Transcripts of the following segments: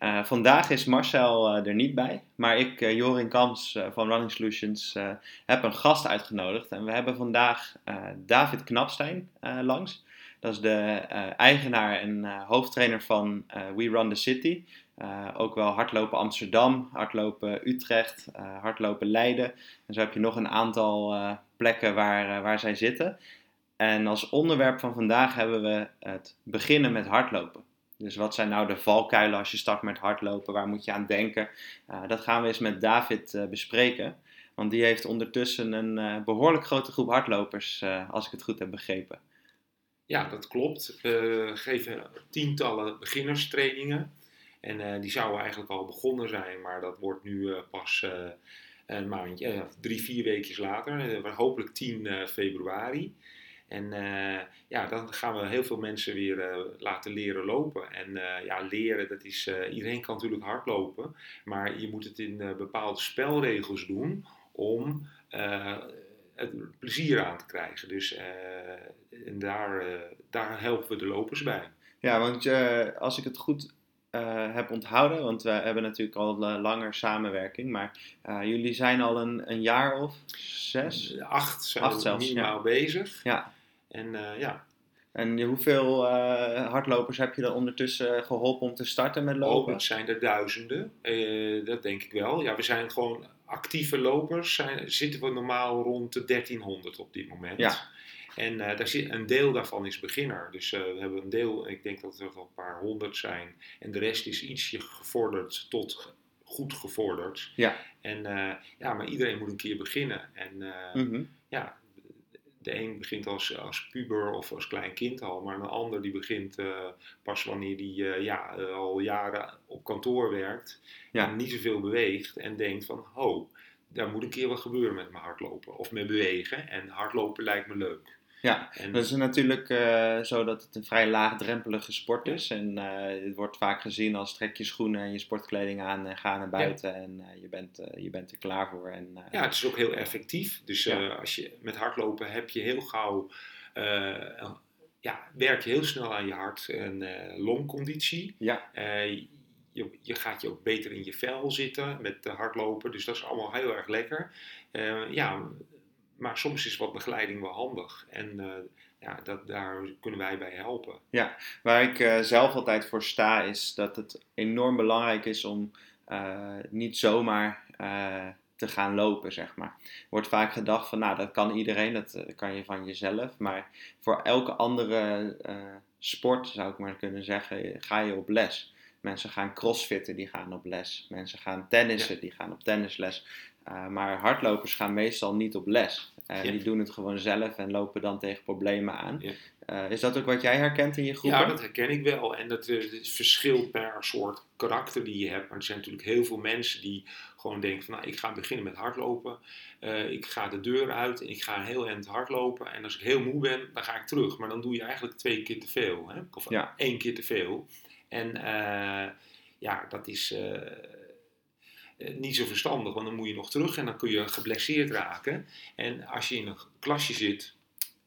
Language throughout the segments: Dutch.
Uh, vandaag is Marcel uh, er niet bij, maar ik, uh, Jorin Kams van Running Solutions, heb een gast uitgenodigd. En we hebben vandaag David Knapstein langs. Dat is de eigenaar en hoofdtrainer van We Run the City. ook wel hardlopen Amsterdam, hardlopen Utrecht, hardlopen Leiden. En zo heb je nog een aantal plekken waar, waar zij zitten. En als onderwerp van vandaag hebben we het beginnen met hardlopen. Dus wat zijn nou de valkuilen als je start met hardlopen? Waar moet je aan denken? Uh, dat gaan we eens met David uh, bespreken. Want die heeft ondertussen een uh, behoorlijk grote groep hardlopers, als ik het goed heb begrepen. Ja, dat klopt. We geven tientallen beginnerstrainingen. En die zouden eigenlijk al begonnen zijn, maar dat wordt nu pas een maandje, drie, vier weken later. hopelijk 10 februari. En uh, ja, dan gaan we heel veel mensen weer uh, laten leren lopen. En uh, ja, leren, dat is, iedereen kan natuurlijk hardlopen, maar je moet het in bepaalde spelregels doen om het plezier aan te krijgen. Dus en daar, daar helpen we de lopers bij. Ja, want als ik het goed heb onthouden, want we hebben natuurlijk al langer samenwerking, maar jullie zijn al een, een jaar of zes? Acht Acht zelfs, minimaal ja. bezig. Ja. En uh, ja. En hoeveel uh, hardlopers heb je dan ondertussen geholpen om te starten met lopen? Oh, het zijn er duizenden. Dat denk ik wel. Ja, we zijn gewoon actieve lopers. Zijn, zitten we normaal rond de 1300 op dit moment. Ja. En daar zit, een deel daarvan is beginner. Dus we hebben een deel, ik denk dat er wel een paar honderd zijn. En de rest is ietsje gevorderd tot goed gevorderd. Ja. En ja, maar iedereen moet een keer beginnen. En mm -hmm. ja, de een begint als, als puber of als klein kind al, maar een ander die begint uh, pas wanneer die uh, ja, uh, al jaren op kantoor werkt ja. en niet zoveel beweegt en denkt van, ho, daar moet een keer wat gebeuren met mijn hardlopen of met bewegen en hardlopen lijkt me leuk. Ja, en, dat is natuurlijk uh, zo dat het een vrij laagdrempelige sport is. En uh, het wordt vaak gezien als trek je schoenen en je sportkleding aan en ga naar buiten. Ja. En uh, je, bent, je bent er klaar voor. En, ja, het is ook heel effectief. Dus ja. als je met hardlopen heb je heel gauw... ja, werk je heel snel aan je hart- en longconditie. Ja. Je, je, gaat je ook beter in je vel zitten met hardlopen. Dus dat is allemaal heel erg lekker. ja, maar soms is wat begeleiding wel handig. En uh, ja, dat, daar kunnen wij bij helpen. Ja, waar ik uh, zelf altijd voor sta is dat het enorm belangrijk is om uh, niet zomaar te gaan lopen, zeg maar. Er wordt vaak gedacht van, nou, dat kan iedereen, dat kan je van jezelf. Maar voor elke andere sport, zou ik maar kunnen zeggen, ga je op les. Mensen gaan crossfitten, die gaan op les. Mensen gaan tennissen, ja. die gaan op tennisles. Uh, maar hardlopers gaan meestal niet op les. Uh, ja. Die doen het gewoon zelf en lopen dan tegen problemen aan. Ja. Uh, is dat ook wat jij herkent in je groep? Ja, dat herken ik wel. En dat, dat verschilt per soort karakter die je hebt. Maar er zijn natuurlijk heel veel mensen die gewoon denken van... Nou, ik ga beginnen met hardlopen. ik ga de deur uit en ik ga heel eind hardlopen. En als ik heel moe ben, dan ga ik terug. Maar dan doe je eigenlijk twee keer te veel. Hè? Of ja. één keer te veel. En ja, dat is eh, niet zo verstandig, want dan moet je nog terug en dan kun je geblesseerd raken. En als je in een klasje zit,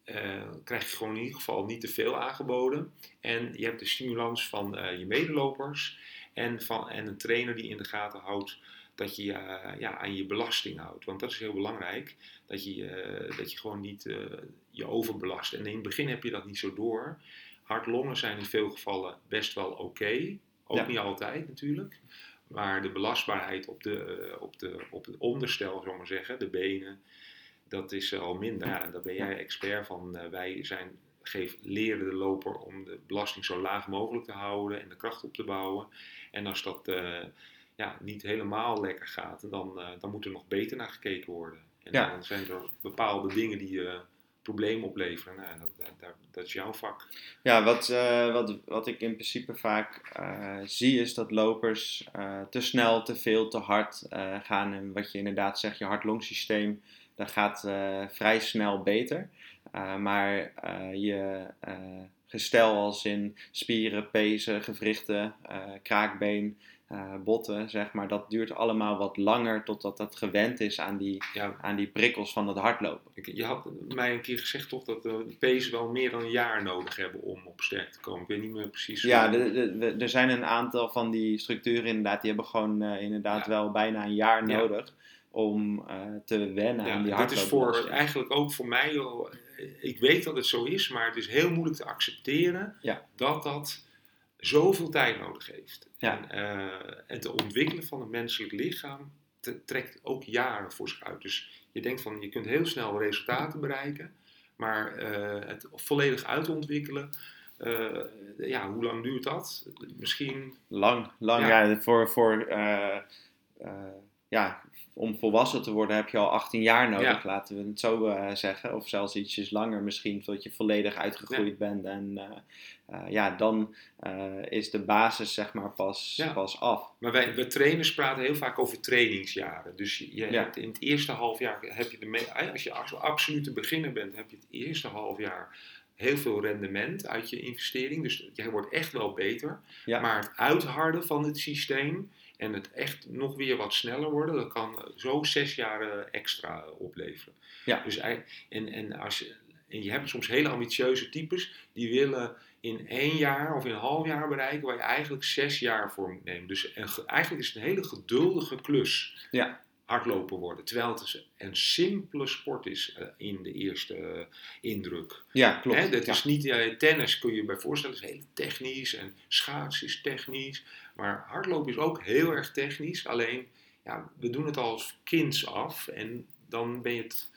uh, krijg je gewoon in ieder geval niet te veel aangeboden. En je hebt de stimulans van uh, je medelopers en, van, en een trainer die in de gaten houdt dat je uh, ja, aan je belasting houdt. Want dat is heel belangrijk, dat je, dat je gewoon niet je overbelast. En in het begin heb je dat niet zo door. Hartlongen zijn in veel gevallen best wel oké. Ook ja. niet altijd natuurlijk. Maar de belastbaarheid op, de, eh, op, de, op het onderstel, zullen maar zeggen, de benen, dat is al minder. Ja, daar ben jij expert van. Eh, wij zijn, geef, leren de loper om de belasting zo laag mogelijk te houden en de kracht op te bouwen. En als dat uh, ja, niet helemaal lekker gaat, dan, uh, dan moet er nog beter naar gekeken worden. En ja. dan zijn er bepaalde dingen die je probleem opleveren. Nou, dat, dat, dat, is jouw vak. Ja, wat, uh, wat, wat ik in principe vaak uh, zie is dat lopers uh, te snel, te veel, te hard gaan. En wat je inderdaad zegt, je hart-longsysteem, dat gaat vrij snel beter. maar je gestel als in spieren, pezen, gewrichten, kraakbeen, uh, botten, zeg maar, dat duurt allemaal wat langer totdat dat gewend is aan die, ja. aan die prikkels van het hardlopen. Je had mij een keer gezegd toch dat de pezen wel meer dan een jaar nodig hebben om op sterk te komen. Ik weet niet meer precies. Ja, er zijn een aantal van die structuren inderdaad, die hebben gewoon uh, inderdaad wel bijna een jaar nodig om uh, te wennen aan die hardlopen. Dat is voor, eigenlijk ook voor mij, ik weet dat het zo is, maar het is heel moeilijk te accepteren dat dat zoveel tijd nodig heeft. Ja. En, uh, en te ontwikkelen van het menselijk lichaam te, trekt ook jaren voor zich uit. Dus je denkt van je kunt heel snel resultaten bereiken, maar uh, het volledig uitontwikkelen. Uh, ja, hoe lang duurt dat? Misschien. Lang, lang. Ja, ja voor, voor ja, om volwassen te worden heb je al 18 jaar nodig, laten we het zo uh, zeggen. Of zelfs ietsjes langer misschien, tot je volledig uitgegroeid bent. En uh, uh, ja, dan is de basis zeg maar pas, pas af. Maar wij, we trainers praten heel vaak over trainingsjaren. Dus je hebt in het eerste half jaar, heb je de als je absolute beginner bent, heb je het eerste half jaar heel veel rendement uit je investering. Dus jij wordt echt wel beter. Maar het uitharden van het systeem en het echt nog weer wat sneller worden, dat kan zo zes jaar extra opleveren. Ja. Dus, en, en, als je, en je hebt soms hele ambitieuze types die willen in één jaar of in een half jaar bereiken waar je eigenlijk zes jaar voor moet nemen. Dus en, eigenlijk is het een hele geduldige klus. Ja. Hardlopen worden. Terwijl het een simpele sport is in de eerste indruk. Ja, klopt. Hè, dat ja. is niet, tennis kun je je bij voorstellen, is heel technisch en schaats is technisch. Maar hardlopen is ook heel erg technisch. Alleen, ja, we doen het als kinds af en dan ben je het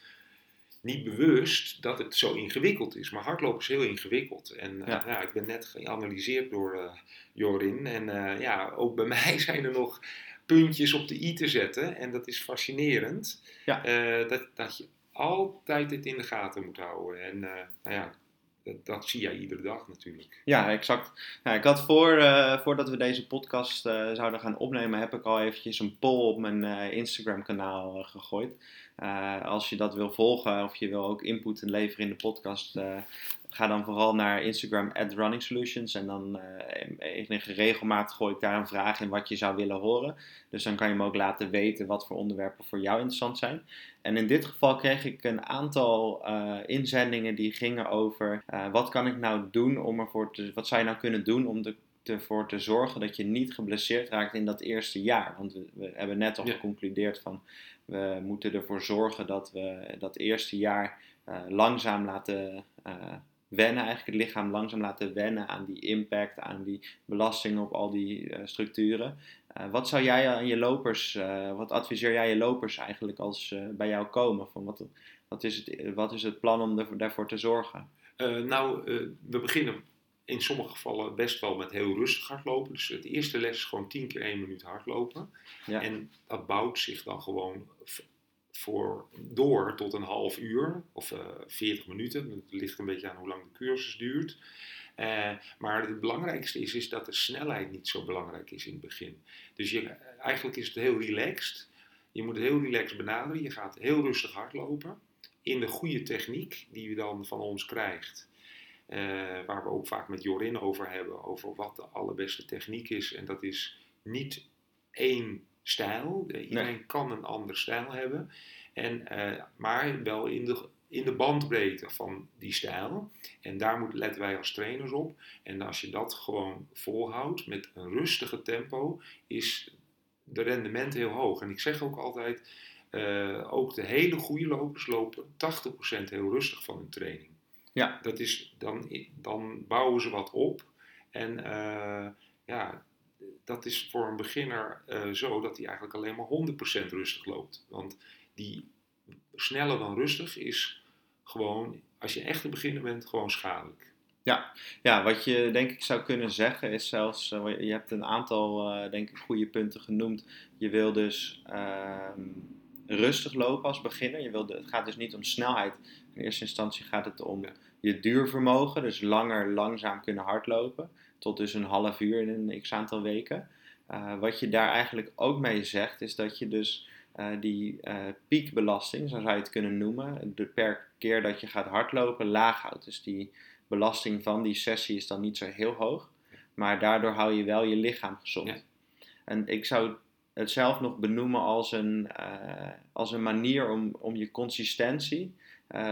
niet bewust dat het zo ingewikkeld is. Maar hardlopen is heel ingewikkeld. En uh, ja. ik ben net geanalyseerd door uh, Jorin. En uh, ja, ook bij mij zijn er nog puntjes op de i te zetten. En dat is fascinerend. Ja. dat, dat je altijd dit in de gaten moet houden. En nou ja, dat, zie jij iedere dag natuurlijk. Ja, exact. Nou, ik had voor, uh, voordat we deze podcast uh, zouden gaan opnemen, heb ik al eventjes een poll op mijn uh, Instagram kanaal gegooid. Als je dat wil volgen of je wil ook input leveren in de podcast, ga dan vooral naar Instagram at Running Solutions. En dan uh, regelmatig gooi ik daar een vraag in wat je zou willen horen. Dus dan kan je me ook laten weten wat voor onderwerpen voor jou interessant zijn. En in dit geval kreeg ik een aantal uh, inzendingen die gingen over wat kan ik nou doen om ervoor te, wat zou je nou kunnen doen om ervoor te zorgen dat je niet geblesseerd raakt in dat eerste jaar. Want we, we hebben net al geconcludeerd van we moeten ervoor zorgen dat we dat eerste jaar langzaam laten wennen, eigenlijk het lichaam langzaam laten wennen aan die impact, aan die belasting op al die uh, structuren. Wat zou jij aan je lopers, wat adviseer jij je lopers eigenlijk als bij jou komen? Van wat, wat, is het, wat is het plan om er, daarvoor te zorgen? nou, we beginnen in sommige gevallen best wel met heel rustig hardlopen. Dus de eerste les is gewoon 10 keer 1 minuut hardlopen. Ja. En dat bouwt zich dan gewoon voor, door tot een half uur of uh, eh, 40 minuten. Het ligt een beetje aan hoe lang de cursus duurt. Uh, maar het belangrijkste is, is dat de snelheid niet zo belangrijk is in het begin. Dus je, eigenlijk is het heel relaxed. Je moet het heel relaxed benaderen. Je gaat heel rustig hardlopen. In de goede techniek die je dan van ons krijgt. Uh, waar we ook vaak met Jorin over hebben. Over wat de allerbeste techniek is. En dat is niet één stijl. Iedereen kan een andere stijl hebben. En, uh, maar wel in de, in de bandbreedte van die stijl. En daar moet, letten wij als trainers op. En als je dat gewoon volhoudt met een rustige tempo, is de rendement heel hoog. En ik zeg ook altijd, ook de hele goede lopers lopen 80% heel rustig van hun training. Ja. Dat is, dan, dan bouwen ze wat op. En uh, ja, dat is voor een beginner uh, zo dat hij eigenlijk alleen maar 100% rustig loopt. Want die sneller dan rustig is gewoon, als je echt een beginner bent, gewoon schadelijk. Ja. ja, wat je denk ik zou kunnen zeggen is zelfs, uh, je hebt een aantal denk ik goede punten genoemd. Je wil dus, uh, rustig lopen als beginner. Je wil de, het gaat dus niet om snelheid. In eerste instantie gaat het om Ja. Je duurvermogen, dus langer langzaam kunnen hardlopen. Tot dus een half uur in een x aantal weken. Eh, wat je daar eigenlijk ook mee zegt, is dat je dus eh, die eh, piekbelasting, zo zou je het kunnen noemen, de, per keer dat je gaat hardlopen, laag houdt. Dus die belasting van die sessie is dan niet zo heel hoog, maar daardoor hou je wel je lichaam gezond. Ja. En ik zou het zelf nog benoemen als een, als een manier om, om je consistentie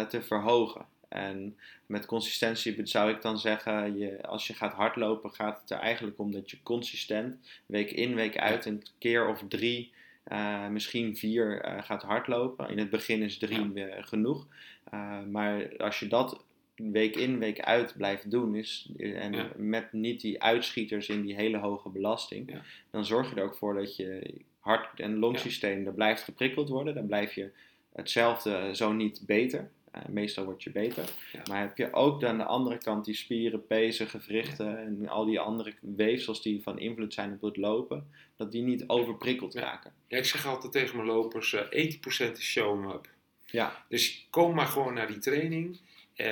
te verhogen. En met consistentie zou ik dan zeggen, je, als je gaat hardlopen, gaat het er eigenlijk om dat je consistent, week in, week uit, een keer of drie, eh, misschien vier eh, gaat hardlopen. In het begin is drie genoeg. Eh, maar als je dat week in, week uit blijft doen, is, en Ja. met niet die uitschieters in die hele hoge belasting, Ja. dan zorg je er ook voor dat je hart- en longsysteem, daar blijft geprikkeld worden. Dan blijf je hetzelfde zo niet beter. Eh, meestal word je beter. Ja. Maar heb je ook aan de andere kant die spieren, pezen, gewrichten en al die andere weefsels die van invloed zijn op het lopen, dat die niet overprikkeld raken. Ja, ik zeg altijd tegen mijn lopers, eh 80% is show up. Ja, Dus kom maar gewoon naar die training.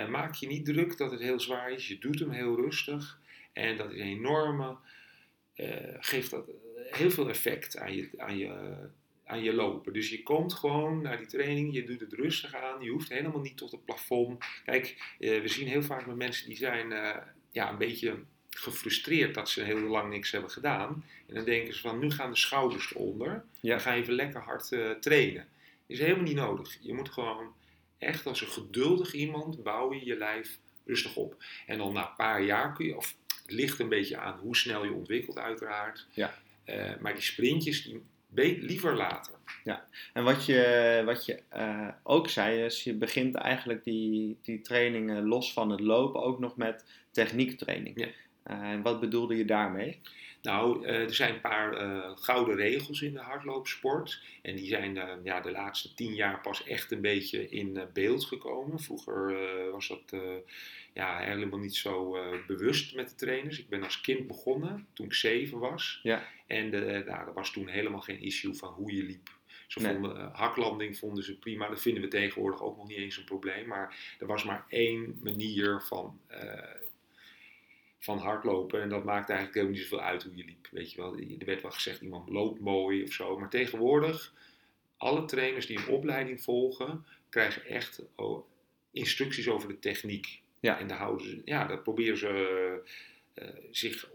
Maak je niet druk dat het heel zwaar is. Je doet hem heel rustig. En dat is een enorme... eh, geeft dat heel veel effect aan je, aan, je, aan je lopen. Dus je komt gewoon naar die training. Je doet het rustig aan. Je hoeft helemaal niet tot het plafond. Kijk, eh, we zien heel vaak met mensen die zijn eh, ja, een beetje gefrustreerd dat ze heel lang niks hebben gedaan. En dan denken ze van, nu gaan de schouders eronder. Ja. Dan ga je even lekker hard eh, trainen. is helemaal niet nodig. Je moet gewoon echt als een geduldig iemand bouw je je lijf rustig op. En dan na een paar jaar kun je, of het ligt een beetje aan hoe snel je ontwikkelt uiteraard. Ja. Maar die sprintjes, die liever later. En wat je, wat je eh, ook zei, is je begint eigenlijk die, die trainingen los van het lopen ook nog met techniektraining. Ja. Eh, En wat bedoelde je daarmee? Nou, eh, er zijn een paar gouden regels in de hardloopsport. En die zijn ja, de laatste tien jaar pas echt een beetje in beeld gekomen. Vroeger was dat ja, helemaal niet zo eh, bewust met de trainers. Ik ben als kind begonnen toen ik zeven was. Ja. En de, nou, er was toen helemaal geen issue van hoe je liep. Ze Nee. vonden, eh, haklanding vonden ze prima. Dat vinden we tegenwoordig ook nog niet eens een probleem. Maar er was maar één manier van, eh, van hardlopen. En dat maakte eigenlijk helemaal niet zoveel uit hoe je liep. Weet je wel. Er werd wel gezegd, iemand loopt mooi of zo. Maar tegenwoordig, alle trainers die een opleiding volgen, krijgen echt oh, instructies over de techniek. Ja. En daar, houden ze, ja, daar proberen ze eh, zich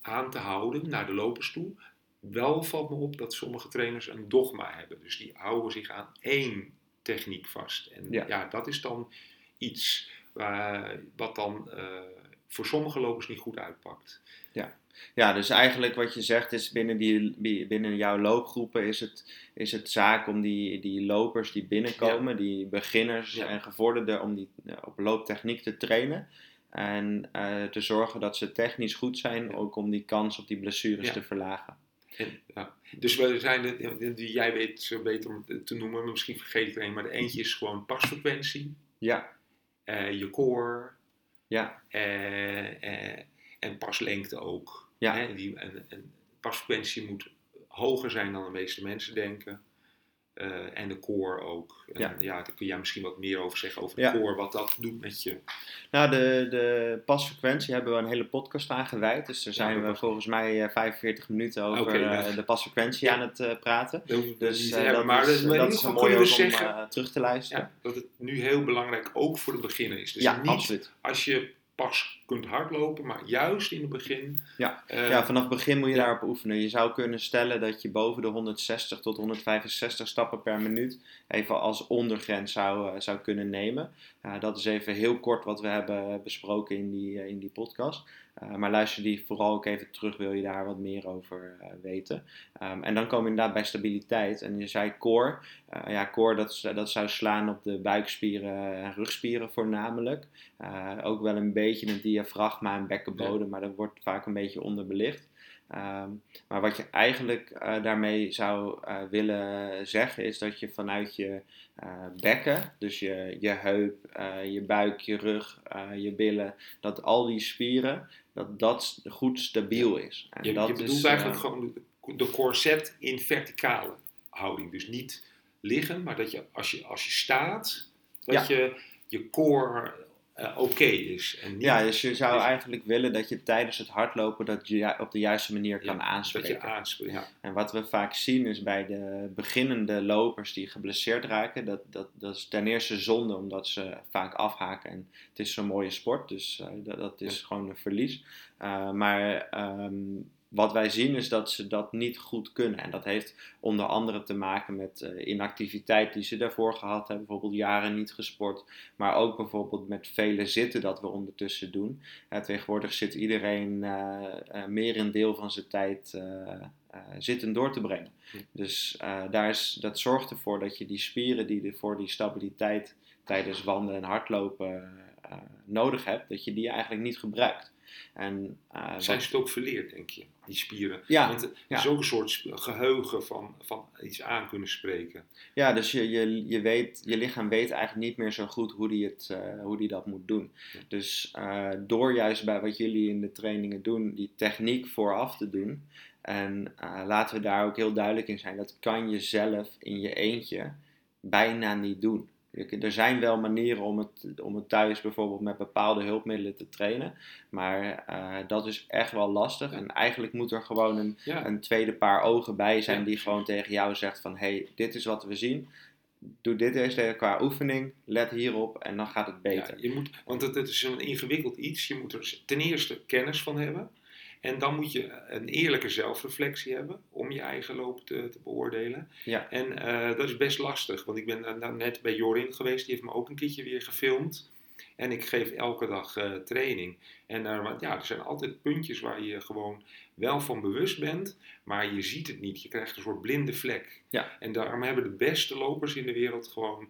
aan te houden naar de lopers toe. Wel valt me op dat sommige trainers een dogma hebben. Dus die houden zich aan één techniek vast. En Ja. ja, dat is dan iets waar, wat dan eh, voor sommige lopers niet goed uitpakt. Ja, dus eigenlijk wat je zegt is binnen, die, binnen jouw loopgroepen is het, is het zaak om die, die lopers die binnenkomen, die beginners Ja. en gevorderden, om die eh, op looptechniek te trainen. En eh, te zorgen dat ze technisch goed zijn, Ja. ook om die kans op die blessures Ja. te verlagen. En, ja. Dus we zijn de, die jij weet zo beter om te noemen, maar misschien vergeet ik er een. Maar de eentje is gewoon pasfrequentie, Ja, eh, je core ja, en paslengte ook. Ja. Hè, die, en, en pasfrequentie moet hoger zijn dan de meeste mensen denken. Eh, en de core ook. En, Ja. ja. daar kun jij misschien wat meer over zeggen over de Ja. core, wat dat doet met je. Nou, de, de pasfrequentie hebben we een hele podcast aan gewijd. Dus daar zijn we volgens mij eh, 45 minuten over ja. eh, de pasfrequentie aan het eh, praten. Dus eh, dat, maar is, dat, maar dat is een we om zeggen eh, terug te luisteren. dat het nu heel belangrijk ook voor de beginner is. Dus ja, niet absoluut. als je pas kunt hardlopen, maar juist in het begin. Ja. eh, Ja, vanaf het begin moet je ja. daarop oefenen. Je zou kunnen stellen dat je boven de 160 tot 165 stappen per minuut even als ondergrens zou, eh, zou kunnen nemen. Uh, dat is even heel kort wat we hebben besproken in die, uh, in die podcast. Maar luister die vooral ook even terug, wil je daar wat meer over weten. Um, en dan komen we inderdaad bij stabiliteit. En je zei core. Ja, core dat, dat zou slaan op de buikspieren en rugspieren voornamelijk. Ook wel een beetje het diafragma en bekkenbodem, ja. maar dat wordt vaak een beetje onderbelicht. Um, maar wat je eigenlijk uh, daarmee zou uh, willen zeggen is dat je vanuit je uh, bekken, dus je, je heup, je buik, je rug, je billen, dat al die spieren, dat dat goed stabiel is. En je, dat je bedoelt is, eigenlijk gewoon de, de corset in verticale houding. Dus niet liggen, maar dat je als je, als je staat, dat je je core uh, oké is. En niet, ja, dus je zou eigenlijk willen dat je tijdens het hardlopen dat je op de juiste manier kan aanspreken. Dat je aanspreekt, ja. En wat we vaak zien is bij de beginnende lopers die geblesseerd raken, dat, dat, dat is ten eerste zonde omdat ze vaak afhaken. En het is zo'n mooie sport, dus uh, dat, dat, is gewoon een verlies. Uh, maar um, wat wij zien is dat ze dat niet goed kunnen. En dat heeft onder andere te maken met uh, inactiviteit die ze daarvoor gehad hebben. Bijvoorbeeld jaren niet gesport. Maar ook bijvoorbeeld met vele zitten dat we ondertussen doen. Uh, tegenwoordig zit iedereen uh, meer een deel van zijn tijd zitten door te brengen. Dus daar is, dat zorgt ervoor dat je die spieren die er voor die stabiliteit tijdens wandelen en hardlopen nodig hebt, dat je die eigenlijk niet gebruikt. En, uh, Zijn ze het ook verleerd, denk je, die spieren? Ja. Want het is ook een soort geheugen van, van iets aan kunnen spreken. Ja, dus je, je, je, weet, je lichaam weet eigenlijk niet meer zo goed hoe die, het, uh, hoe die dat moet doen. Dus uh, door juist bij wat jullie in de trainingen doen, die techniek vooraf te doen. En laten we daar ook heel duidelijk in zijn, dat kan je zelf in je eentje bijna niet doen. Er zijn wel manieren om het, om het thuis bijvoorbeeld met bepaalde hulpmiddelen te trainen. Maar uh, dat is echt wel lastig. En eigenlijk moet er gewoon een, ja. een tweede paar ogen bij zijn die gewoon tegen jou zegt van... hé, hey, dit is wat we zien. Doe dit eerst qua oefening. Let hierop en dan gaat het beter. je moet, want het, het is een ingewikkeld iets. Je moet er ten eerste kennis van hebben. En dan moet je een eerlijke zelfreflectie hebben om je eigen loop te, te beoordelen. Ja. En uh, dat is best lastig, want ik ben uh, net bij Jorin geweest, die heeft me ook een keertje weer gefilmd. En ik geef elke dag uh, training. En ja, er zijn altijd puntjes waar je gewoon wel van bewust bent, maar je ziet het niet. Je krijgt een soort blinde vlek. Ja. En daarom hebben de beste lopers in de wereld gewoon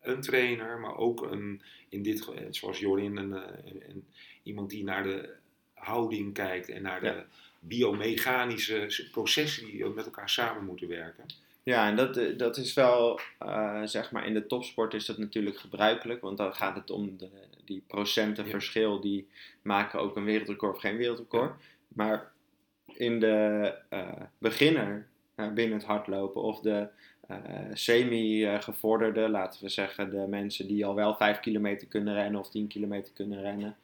een trainer, maar ook een, in dit, zoals Jorin, een, een, iemand die naar de houding kijkt en naar de biomechanische processen die met elkaar samen moeten werken. Ja, en dat, eh, dat is wel, uh, zeg maar, in de topsport is dat natuurlijk gebruikelijk, want dan gaat het om de, die procenten verschil, die maken ook een wereldrecord of geen wereldrecord. Maar in de uh, beginner binnen het hardlopen of de semi-gevorderde, laten we zeggen, de mensen die al wel 5 kilometer kunnen rennen of 10 kilometer kunnen rennen,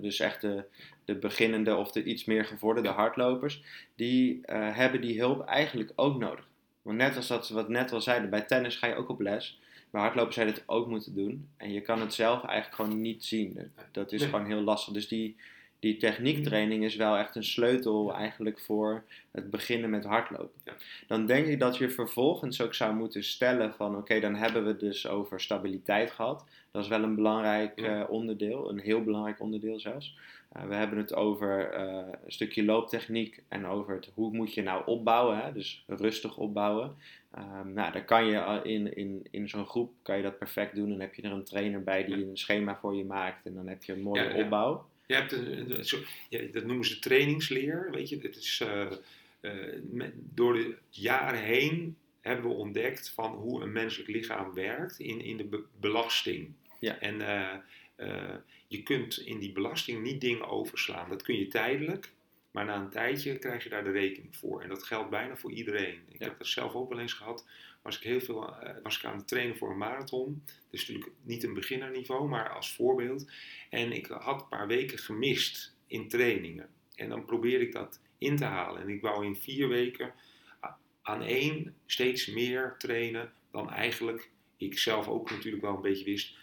dus echt de, de, beginnende of de iets meer gevorderde hardlopers, die uh, hebben die hulp eigenlijk ook nodig. Want net als dat wat net al zeiden, bij tennis ga je ook op les. Bij hardlopen zou je dit ook moeten doen. En je kan het zelf eigenlijk gewoon niet zien. Dat is gewoon heel lastig. Dus die, die techniektraining is wel echt een sleutel eigenlijk voor het beginnen met hardlopen. Dan denk ik dat je vervolgens ook zou moeten stellen van oké, dan hebben we het dus over stabiliteit gehad. Dat is wel een belangrijk uh, onderdeel, een heel belangrijk onderdeel zelfs. Uh, we hebben het over uh, een stukje looptechniek en over het, hoe moet je nou opbouwen, hè? dus rustig opbouwen. Um, nou, dan kan je in, in, in zo'n groep kan je dat perfect doen. Dan heb je er een trainer bij die een schema voor je maakt en dan heb je een mooie Ja, ja. opbouw. Je hebt een, een soort- ja, dat noemen ze trainingsleer. Weet je, het is, eh, eh, met- door de jaren heen hebben we ontdekt van hoe een menselijk lichaam werkt in, in de be- belasting. Ja. En eh, eh, je kunt in die belasting niet dingen overslaan. Dat kun je tijdelijk, maar na een tijdje krijg je daar de rekening voor. En dat geldt bijna voor iedereen. Ik Ja. heb dat zelf ook wel eens gehad. Was ik, heel veel, eh, was ik aan het trainen voor een marathon. Dus natuurlijk niet een beginnerniveau, maar als voorbeeld. En ik had een paar weken gemist in trainingen. En dan probeer ik dat in te halen. En ik wou in vier weken aan één steeds meer trainen dan eigenlijk ik zelf ook natuurlijk wel een beetje wist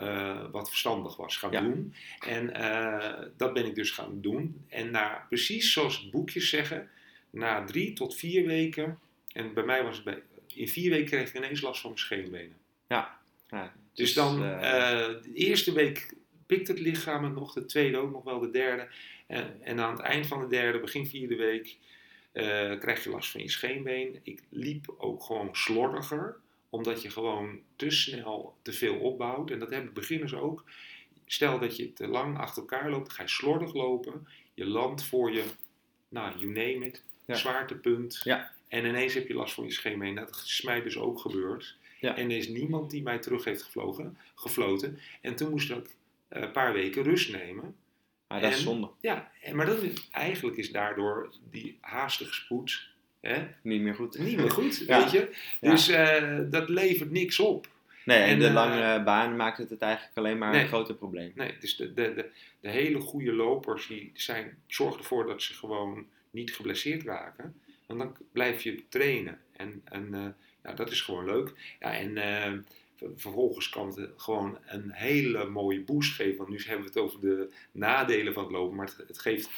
eh, wat verstandig was gaan Ja. doen. En eh, dat ben ik dus gaan doen. En na, precies zoals boekjes zeggen, na drie tot vier weken, en bij mij was het bij, in vier weken kreeg ik ineens last van mijn scheenbenen. Ja, Dus dan, eh, de eerste week pikt het lichaam het nog, de tweede ook nog wel, de derde. En, en aan het eind van de derde, begin vierde week, krijg je last van je scheenbeen. Ik liep ook gewoon slordiger, omdat je gewoon te snel te veel opbouwt. En dat hebben beginners ook. Stel dat je te lang achter elkaar loopt, ga je slordig lopen. Je landt voor je, nou, you name it, Ja. zwaartepunt. Ja. En ineens heb je last van je scheenbeen. Dat is mij dus ook gebeurd. Ja. En er is niemand die mij terug heeft gevlogen, gefloten. En toen moest ik eh, een paar weken rust nemen. maar dat is en- zonde. Ja, en- maar dat is, eigenlijk is daardoor die haastige spoed hè, Niet meer goed. niet meer goed, Ja. weet je. Dus eh, dat levert niks op. Nee, en, En, de eh, lange baan maakt het het eigenlijk alleen maar Nee. een groter probleem. Nee, dus de, de, de, de hele goede lopers die zijn, zorgen ervoor dat ze gewoon niet geblesseerd raken. Want dan blijf je trainen. En, en eh, ja, dat is gewoon leuk. Ja, en ver- vervolgens kan het gewoon een hele mooie boost geven. Want nu hebben we het over de nadelen van het lopen. Maar het, het geeft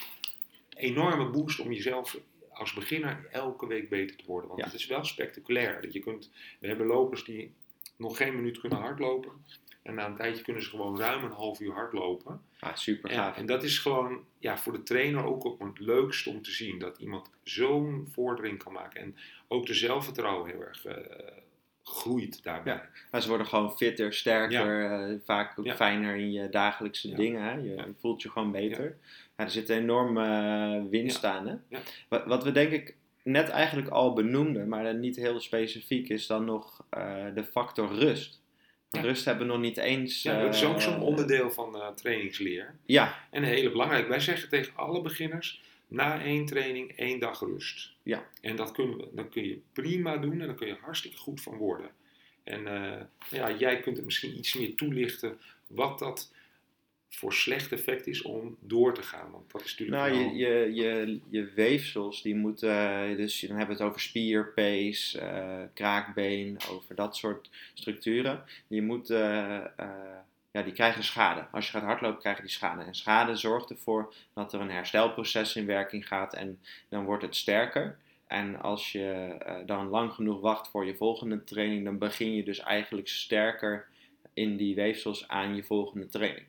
een enorme boost om jezelf als beginner elke week beter te worden. Want Ja. het is wel spectaculair. Dat je kunt, we hebben lopers die nog geen minuut kunnen hardlopen. En na een tijdje kunnen ze gewoon ruim een half uur hardlopen. Ah, super Ja, gaaf. en dat is gewoon ja, voor de trainer ook op het leukst om te zien. Dat iemand zo'n vordering kan maken. En ook de zelfvertrouwen heel erg eh, groeit daarbij. Ja. Maar ze worden gewoon fitter, sterker, eh, vaak ook Ja. fijner in je dagelijkse dingen. Hè? Je voelt je gewoon beter. Ja. er zit een enorme eh, winst aan. Hè? Wat, wat we denk ik net eigenlijk al benoemden, maar niet heel specifiek, is dan nog eh, de factor rust. Ja. Rust hebben we nog niet eens. Ja, dat is ook eh, zo'n onderdeel van trainingsleer. Ja, En heel belangrijk, wij zeggen tegen alle beginners, na één training één dag rust. Ja. En dat kunnen we, dan kun je prima doen en dan kun je hartstikke goed van worden. En ja, jij kunt het misschien iets meer toelichten wat dat voor slecht effect is om door te gaan. Want dat is natuurlijk Nou, wel- je, je, je, je weefsels, die moeten, eh, dus dan hebben we het over spier, pees, eh, kraakbeen, over dat soort structuren. Die moeten, eh, ja, die krijgen schade. Als je gaat hardlopen, krijg je die schade. En schade zorgt ervoor dat er een herstelproces in werking gaat en dan wordt het sterker. En als je dan lang genoeg wacht voor je volgende training, dan begin je dus eigenlijk sterker in die weefsels aan je volgende training.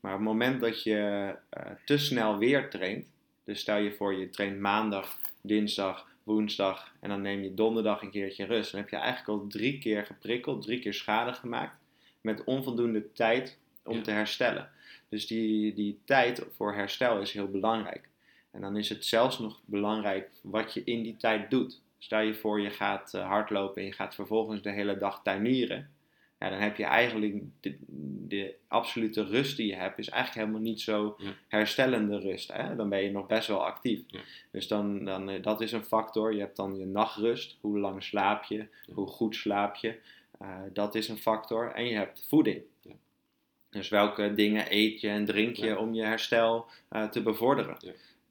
Maar op het moment dat je eh, te snel weer traint, dus stel je voor je traint maandag, dinsdag, woensdag en dan neem je donderdag een keertje rust, dan heb je eigenlijk al drie keer geprikkeld, drie keer schade gemaakt met onvoldoende tijd om Ja. te herstellen. Dus die, die tijd voor herstel is heel belangrijk. En dan is het zelfs nog belangrijk wat je in die tijd doet. Stel je voor je gaat eh, hardlopen en je gaat vervolgens de hele dag tuinieren. Ja, dan heb je eigenlijk de, de absolute rust die je hebt, is eigenlijk helemaal niet zo herstellende rust. Hè? Dan ben je nog best wel actief. Ja. Dus dan, dan, eh, dat is een factor. Je hebt dan je nachtrust. Hoe lang slaap je? Hoe goed slaap je? Eh, dat is een factor. En je hebt voeding. Ja. Dus welke dingen eet je en drink je om je herstel eh, te bevorderen?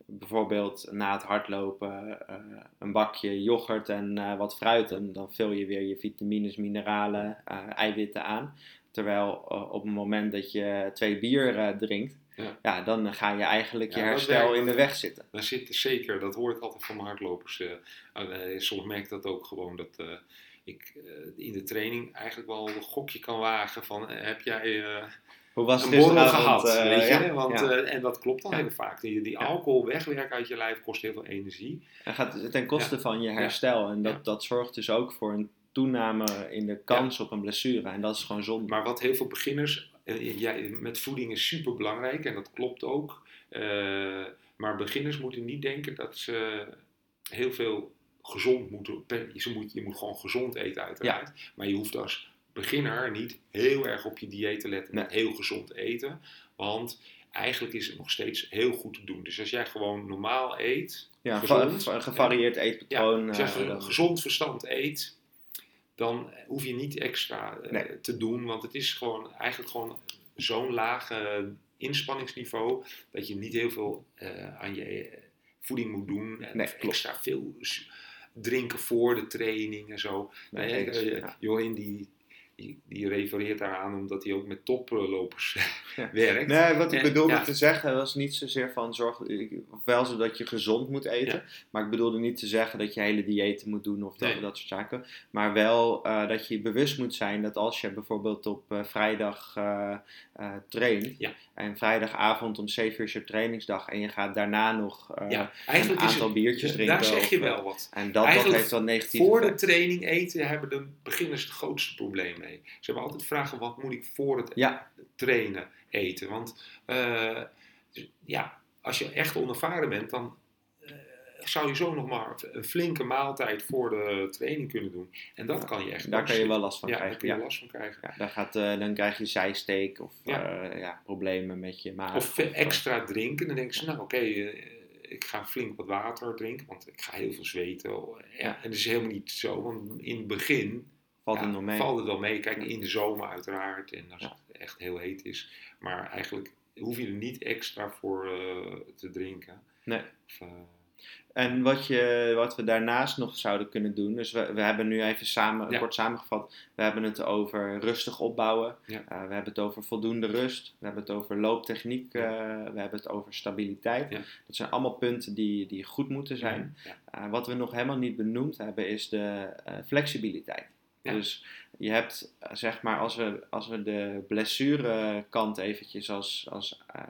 Bijvoorbeeld na het hardlopen eh, een bakje yoghurt en eh, wat fruit. En dan vul je weer je vitamines, mineralen, eh, eiwitten aan. Terwijl op het moment dat je twee bier drinkt, Ja. ja. dan ga je eigenlijk Ja, je dat herstel in de weg zitten. Daar zit zeker, dat hoor ik altijd van mijn hardlopers. soms merk ik dat ook gewoon dat ik in de training eigenlijk wel een gokje kan wagen van heb jij Hoe was het een borrel gisteravond? gehad? eh, weet je? ja, Want, ja. eh, en dat klopt dan Ja. heel vaak. Die, die alcohol wegwerken uit je lijf kost heel veel energie. Het gaat ten koste van je herstel. En dat, dat zorgt dus ook voor een toename in de kans op een blessure. En dat is gewoon zonde. Maar wat heel veel beginners, eh, jij, met voeding is super belangrijk en dat klopt ook. Maar beginners moeten niet denken dat ze heel veel gezond moeten. Ze moet, je moet gewoon gezond eten, uiteraard. Maar je hoeft als beginner niet heel erg op je dieet te letten met heel gezond eten. Want eigenlijk is het nog steeds heel goed te doen. Dus als jij gewoon normaal eet, ja, gezond, een gevarieerd eetpatroon. als jij eh, gezond verstand eet, dan hoef je niet extra eh, Nee. te doen. Want het is gewoon eigenlijk gewoon zo'n laag eh, inspanningsniveau dat je niet heel veel eh, aan je voeding moet doen. En Nee, extra veel drinken voor de training en zo. Nee, Nee, ja. Johin die, die, die refereert daaraan omdat hij ook met toplopers Ja. werkt. Nee, wat ik bedoelde ja. te zeggen was niet zozeer van zorg, wel zo dat je gezond moet eten, maar ik bedoelde niet te zeggen dat je hele diëten moet doen of dat, Nee. dat soort zaken, maar wel eh, dat je bewust moet zijn dat als je bijvoorbeeld op eh, vrijdag eh, traint en vrijdagavond om 7 uur is je trainingsdag en je gaat daarna nog een aantal het, biertjes drinken. daar zeg je wel wat. En dat, dat heeft wel negatief Voor de training eten hebben de beginners het grootste probleem Ze hebben altijd vragen: wat moet ik voor het Ja, trainen eten? Want eh, ja, als je echt onervaren bent, dan eh, zou je zo nog maar een flinke maaltijd voor de training kunnen doen. En dat kan je echt daar kan je wel last van ja, daar krijgen. kun je last van krijgen. Ja, gaat, eh, dan krijg je zijsteek of Ja. problemen met je maag. Of extra drinken, dan denken ze: nou oké, ik ga flink wat water drinken, want ik ga heel veel zweten. Ja, Ja. En dat is helemaal niet zo, want in het begin Valt het nog mee? valt het wel mee. Kijk, in de zomer uiteraard en als het echt heel heet is. Maar eigenlijk hoef je er niet extra voor eh, te drinken. Nee. Of, eh, En wat, je, wat we daarnaast nog zouden kunnen doen, dus we, we hebben nu even samen, Ja. kort samengevat, we hebben het over rustig opbouwen, Ja. Eh, we hebben het over voldoende rust, we hebben het over looptechniek, Ja. we hebben het over stabiliteit. Dat zijn allemaal punten die, die goed moeten zijn. Wat we nog helemaal niet benoemd hebben is de flexibiliteit. Ja. Dus je hebt, zeg maar, als we, als we de blessurekant eventjes als, als, eh,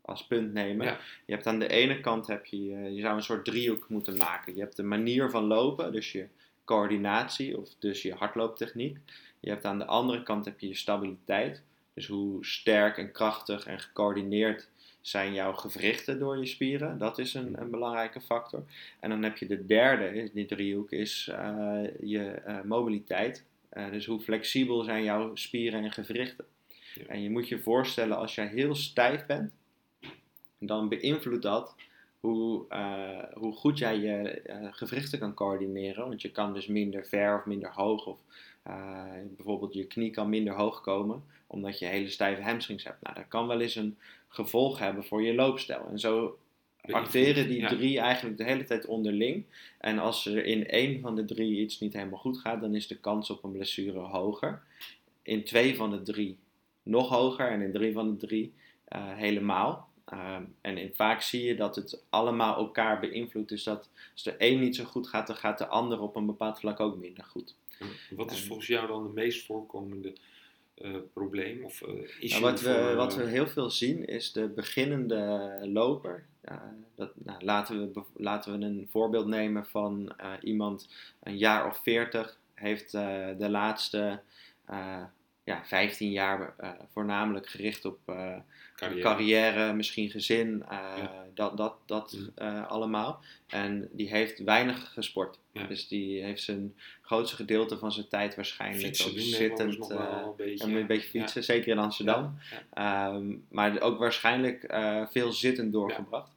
als punt nemen. Ja. Je hebt aan de ene kant, heb je, eh, je zou een soort driehoek moeten maken. Je hebt de manier van lopen, dus je coördinatie of dus je hardlooptechniek. Je hebt aan de andere kant heb je je stabiliteit. Dus hoe sterk en krachtig en gecoördineerd zijn jouw gewrichten door je spieren. Dat is een, een belangrijke factor. En dan heb je de derde, in die driehoek, is eh, je eh, mobiliteit. Eh, dus hoe flexibel zijn jouw spieren en gewrichten. Ja. En je moet je voorstellen, als jij heel stijf bent, dan beïnvloedt dat hoe, hoe goed jij je gewrichten kan coördineren. Want je kan dus minder ver of minder hoog, of eh, bijvoorbeeld je knie kan minder hoog komen, omdat je hele stijve hamstrings hebt. Nou, dat kan wel eens een gevolg hebben voor je loopstijl. En zo acteren die Ja. drie eigenlijk de hele tijd onderling. En als er in één van de drie iets niet helemaal goed gaat, dan is de kans op een blessure hoger. In twee van de drie nog hoger en in drie van de drie eh, helemaal. Ehm, en in, vaak zie je dat het allemaal elkaar beïnvloedt. Dus dat als de een niet zo goed gaat, dan gaat de ander op een bepaald vlak ook minder goed. Wat is En- volgens jou dan de meest voorkomende eh, probleem? Of, eh, issue Nou, wat, we, voor, wat eh, we heel veel zien is de beginnende loper. Dat, nou, laten, we, laten we een voorbeeld nemen van iemand een jaar of 40 heeft de laatste ja, 15 jaar uh, voornamelijk gericht op uh, Carrière. carrière. misschien gezin, uh, Ja. dat, dat, dat Mm. allemaal. En die heeft weinig gesport. Ja. Dus die heeft zijn grootste gedeelte van zijn tijd waarschijnlijk Fietsen ook zittend. nog wel een beetje, en een beetje ja. fietsen, zeker in Amsterdam. Ehm, maar ook waarschijnlijk eh, veel zittend doorgebracht.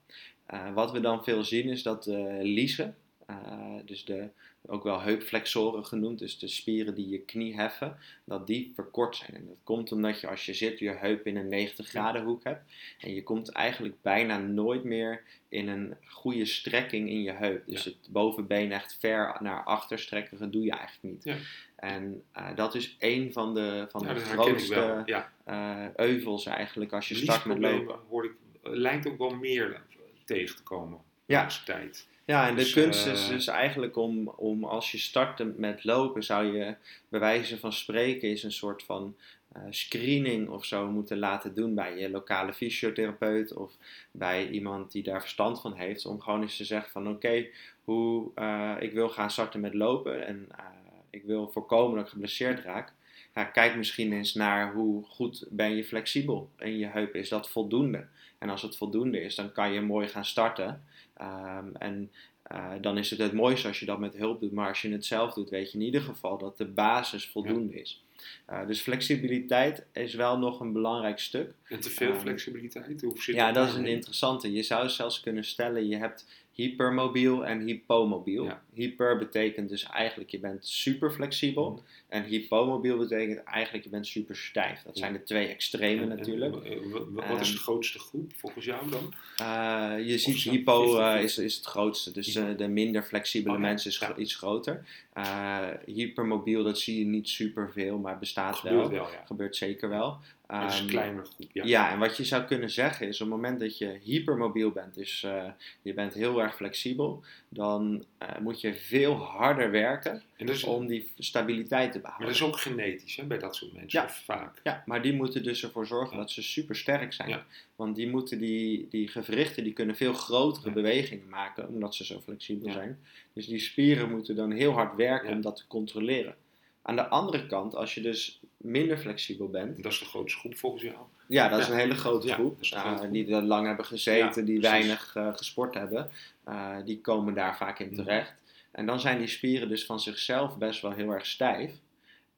Wat we dan veel zien is dat uh, dus de, ook wel heupflexoren genoemd, dus de spieren die je knie heffen, dat die verkort zijn. En dat komt omdat je als je zit je heup in een 90 graden hoek hebt. En je komt eigenlijk bijna nooit meer in een goede strekking in je heup. Dus Ja. het bovenbeen echt ver naar achter strekken, dat doe je eigenlijk niet. Ja. En uh, dat is een van de, van Ja, de grootste. Ja. uh, euvels eigenlijk als je start met lopen. hoor ik, eh, lijkt ook wel meer tegen te komen. Ja. de tijd. Ja, en de Dus, kunst eh, is dus eigenlijk om, om als je start met lopen, zou je bij wijze van spreken is een soort van uh, screening of zo moeten laten doen bij je lokale fysiotherapeut of bij iemand die daar verstand van heeft. Om gewoon eens te zeggen van oké, hoe uh, ik wil gaan starten met lopen en uh, ik wil voorkomen dat ik geblesseerd raak. Ja, kijk misschien eens naar hoe goed ben je flexibel in je heup. Is dat voldoende? En als het voldoende is, dan kan je mooi gaan starten. Um, en uh, dan is het het mooiste als je dat met hulp doet. Maar als je het zelf doet, weet je in ieder geval dat de basis voldoende ja. is. Uh, dus flexibiliteit is wel nog een belangrijk stuk. En te veel um, flexibiliteit? Hoe zit ja, dat is een interessante. Je zou zelfs kunnen stellen, je hebt hypermobiel en hypomobiel. Ja. Hyper betekent dus eigenlijk je bent super flexibel. Mm. En hypomobiel betekent eigenlijk je bent super stijf. Dat zijn de twee extremen En- natuurlijk. en, eh, wat is de grootste groep volgens jou dan? Uh, je ziet zo, hypo 50-50. uh, is, is het grootste, dus uh, de minder flexibele Oh, mensen is Ja. iets groter. Uh, hypermobiel, dat zie je niet superveel, maar bestaat Gebeurt wel. wel, ja. Gebeurt zeker wel. Maar het is een kleinere groep, ja. ja. en wat je zou kunnen zeggen is op het moment dat je hypermobiel bent, dus uh, je bent heel erg flexibel, dan uh, moet je veel harder werken is, om die stabiliteit te maar behouden. dat is ook genetisch hè, bij dat soort mensen, Ja. vaak. Ja, maar die moeten dus ervoor zorgen Ja. dat ze super sterk zijn. Ja. Want die moeten die, die gewrichten, die kunnen veel grotere bewegingen maken, omdat ze zo flexibel zijn. Dus die spieren moeten dan heel hard werken om dat te controleren. Aan de andere kant, als je dus minder flexibel bent, En dat is de grootste groep volgens jou. ja, dat is een hele grote Ja, groep. uh, grote groep. die er lang hebben gezeten, Ja, die weinig uh, gesport hebben. Uh, die komen daar vaak in Mhm. terecht. En dan zijn die spieren dus van zichzelf best wel heel erg stijf.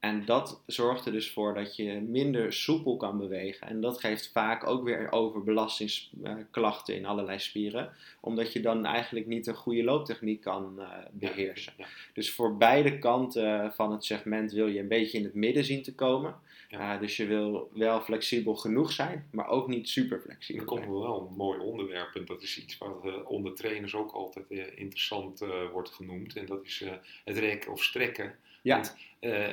En dat zorgt er dus voor dat je minder soepel kan bewegen. En dat geeft vaak ook weer overbelastingsklachten in allerlei spieren. Omdat je dan eigenlijk niet een goede looptechniek kan uh, beheersen. Ja, Dus voor beide kanten van het segment wil je een beetje in het midden zien te komen. Ja. Uh, dus je wil wel flexibel genoeg zijn, maar ook niet super Er flexibel. komt zijn. wel een mooi onderwerp en dat is iets wat eh, onder trainers ook altijd eh, interessant eh, wordt genoemd. En dat is eh, het rekken of strekken. Ja. Want, eh,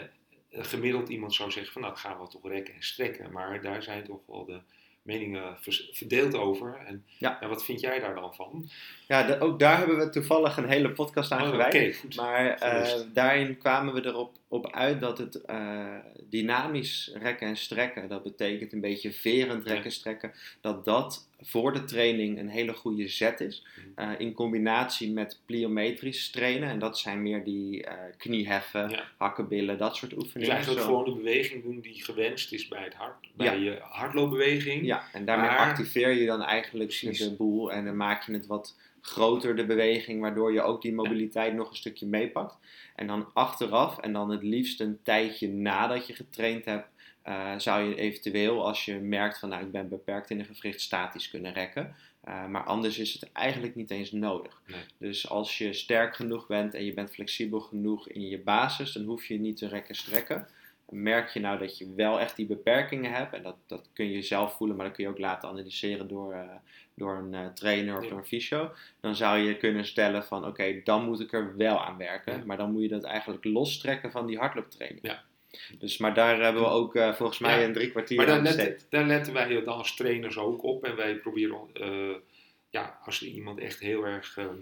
gemiddeld iemand zou zeggen van nou gaan we toch rekken en strekken. Maar daar zijn toch wel de meningen verdeeld over. En Ja. wat vind jij daar dan van? Ja, de- ook daar hebben we toevallig een hele podcast aan Oh, gewijd. Maar eh, daarin kwamen we erop op uit dat het eh, dynamisch rekken en strekken, dat betekent een beetje verend rekken en strekken, dat dat voor de training een hele goede zet is. Mhm. Eh, in combinatie met pliometrisch trainen, en dat zijn meer die eh, knieheffen, Ja. hakkenbillen, dat soort Dus oefeningen. eigenlijk Zo- gewoon de beweging doen die gewenst is bij, het hart, bij Ja. je hardloopbeweging. Ja, en daarmee Maar- activeer je dan eigenlijk Precies. de boel en dan maak je het wat groter, de beweging, waardoor je ook die mobiliteit nog een stukje meepakt. En dan achteraf, en dan het liefst een tijdje nadat je getraind hebt, eh, zou je eventueel, als je merkt van nou ik ben beperkt in een gewricht, statisch kunnen rekken. Eh, maar anders is het eigenlijk niet eens nodig. Nee. Dus als je sterk genoeg bent en je bent flexibel genoeg in je basis, dan hoef je niet te rekken strekken. Merk je nou dat je wel echt die beperkingen hebt, en dat, dat kun je zelf voelen, maar dat kun je ook laten analyseren door, eh, door een eh, trainer of Ja. door een fysio, dan zou je kunnen stellen van oké, dan moet ik er wel aan werken. Ja. Maar dan moet je dat eigenlijk lostrekken van die hardlooptraining. Ja. Dus, maar daar hebben we ook eh, volgens mij een drie kwartier Maar daar letten, daar letten wij dan als trainers ook op. En wij proberen, ja, als er iemand echt heel erg ehm,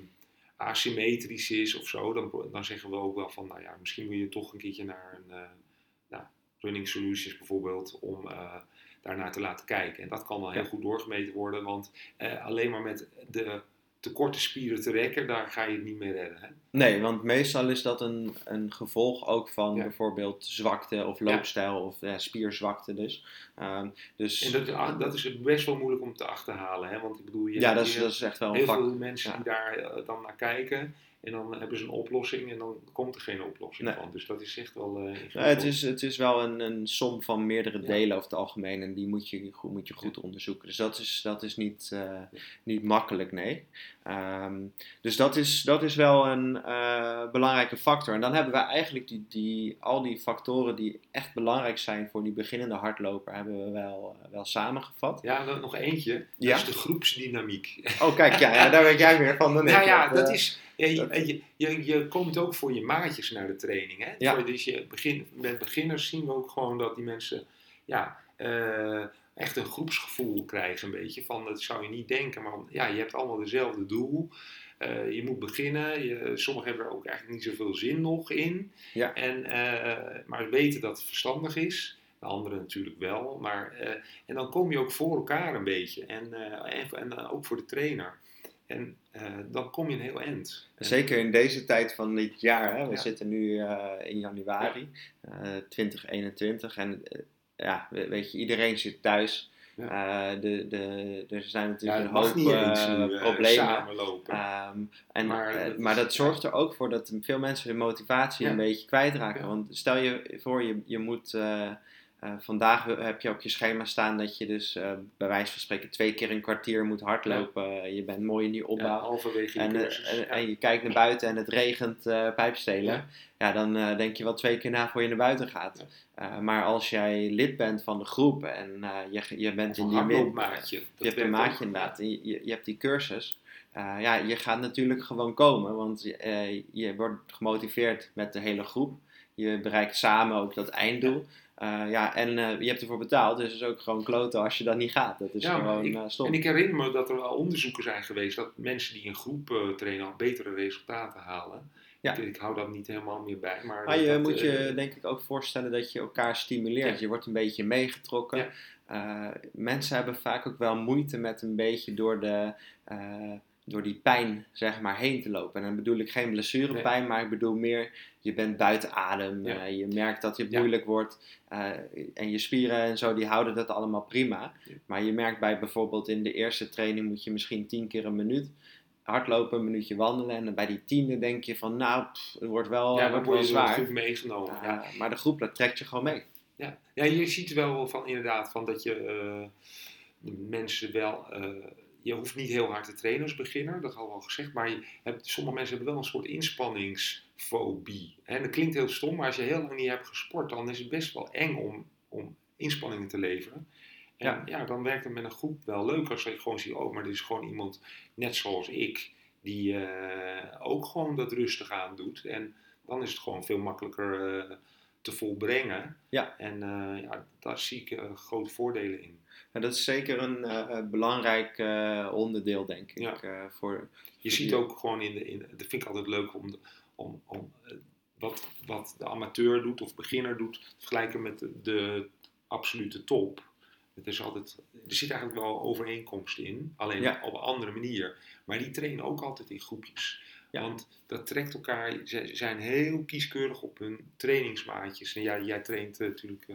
asymmetrisch is of zo, dan, dan zeggen we ook wel van, nou ja, misschien moet je toch een keertje naar een, Running Solutions bijvoorbeeld, om eh daarnaar te laten kijken. En dat kan dan heel Ja. goed doorgemeten worden, want eh, alleen maar met de te korte spieren te rekken, daar ga je het niet meer redden. Hè? Nee, want meestal is dat een, een gevolg ook van Ja. bijvoorbeeld zwakte of loopstijl of eh, spierzwakte dus. Ehm, dus En dat, ah, dat is best wel moeilijk om te achterhalen, hè? want ik bedoel, je ja, dat is, hier- dat is echt wel een heel vak. veel mensen Ja. die daar eh, dan naar kijken. En dan hebben ze een oplossing en dan komt er geen oplossing Nee. van. Dus dat is echt wel eh Ja, het, is, het is wel een, een som van meerdere Ja. delen over het algemeen en die moet je goed, moet je goed onderzoeken. Dus dat is, dat is niet, eh, niet makkelijk, nee. Ehm, dus dat is, dat is wel een eh, belangrijke factor. En dan hebben we eigenlijk die, die, al die factoren die echt belangrijk zijn voor die beginnende hardloper, hebben we wel, wel samengevat. Ja, dan nog eentje. Dat Ja? is de groepsdynamiek. Oh, kijk, ja, daar weet jij meer van dan. Nou ja, dat is. Ja, je, je, je, komt ook voor je maatjes naar de training. Hè? Ja. Dus je begin, met beginners zien we ook gewoon dat die mensen ja, eh, echt een groepsgevoel krijgen. Een beetje van dat zou je niet denken, maar ja, je hebt allemaal dezelfde doel. Eh, je moet beginnen. Je, sommigen hebben er ook eigenlijk niet zoveel zin nog in. Ja. En, eh, maar weten dat het verstandig is. De anderen natuurlijk wel. Maar, en dan kom je ook voor elkaar een beetje. En, en, en ook voor de trainer. En eh, dan kom je een heel eind. En- Zeker in deze tijd van dit jaar. Hè? We Ja. zitten nu eh, in januari eh 2021. En eh, ja, we- weet je, iedereen zit thuis. Ja. De, de, er zijn Ja, natuurlijk het een hoop nu, eh, problemen. Ehm, en, Maar dat maar dat zorgt er ook voor dat veel mensen hun motivatie Ja. een beetje kwijtraken. Ja. Want stel je voor, je, je moet. Eh, eh, vandaag heb je op je schema staan dat je dus eh, bij wijze van spreken twee keer een kwartier moet hardlopen. Je bent mooi in die ja, opbouw. halverwege En, eh, en, Ja. en je kijkt naar buiten en het regent eh pijpstelen. Ja. Dan eh, denk je wel twee keer na voor je naar buiten gaat. Eh, maar als jij lid bent van de groep en eh, je, je bent in die hardloopmaatje. je hebt een maatje inderdaad, en je, je, je hebt die cursus. eh, ja, je gaat natuurlijk gewoon komen, want eh, je wordt gemotiveerd met de hele groep. Je bereikt samen ook dat einddoel. Eh, ja, en eh, je hebt ervoor betaald, dus het is ook gewoon kloten als je dat niet gaat. Dat is Ja, gewoon ik- eh, stom. En ik herinner me dat er wel onderzoeken zijn geweest dat mensen die in groep trainen al betere resultaten halen. Ja. Ik, ik hou dat niet helemaal meer bij. Maar, Maar je dat, moet je denk ik ook voorstellen dat je elkaar stimuleert. Ja. Je wordt een beetje meegetrokken. Mensen hebben vaak ook wel moeite met een beetje door, de, door die pijn zeg maar, heen te lopen. En dan bedoel ik geen blessurepijn, maar ik bedoel meer je bent buiten adem. Ja. eh, je merkt dat Ja. moeilijk wordt. eh, en je spieren en zo die houden dat allemaal prima. Ja. Maar je merkt bij bijvoorbeeld in de eerste training moet je misschien tien keer een minuut. hardlopen, een minuutje wandelen. En bij die tiende denk je van, nou, pff, het wordt wel, ja, wordt word wel je zwaar. meegenomen. Uh, ja. Maar de groep, dat trekt je gewoon mee. Ja. ja, je ziet wel van inderdaad van dat je de mensen wel. Je hoeft niet heel hard te trainen als beginner, dat had al gezegd. Maar je hebt, sommige mensen hebben wel een soort inspanningsfobie. En dat klinkt heel stom, maar als je heel lang niet hebt gesport, dan is het best wel eng om, om inspanningen te leveren. En ja. ja, dan werkt het met een groep wel leuk als je gewoon ziet, oh, maar dit is gewoon iemand net zoals ik, die uh, ook gewoon dat rustig aan doet. En dan is het gewoon veel makkelijker uh, te volbrengen. Ja. En uh, ja, daar zie ik grote voordelen in. Ja, dat is zeker een belangrijk onderdeel, denk ik. Ja. voor, je ziet ook gewoon in de, in, dat vind ik altijd leuk om, de, om, om wat, wat de amateur doet of beginner doet, vergelijken met de, de absolute top. Het is altijd, er zit eigenlijk wel overeenkomst in, alleen Ja. op een andere manier. Maar die trainen ook altijd in groepjes. Ja. Want dat trekt elkaar, ze zijn heel kieskeurig op hun trainingsmaatjes. En ja, jij traint natuurlijk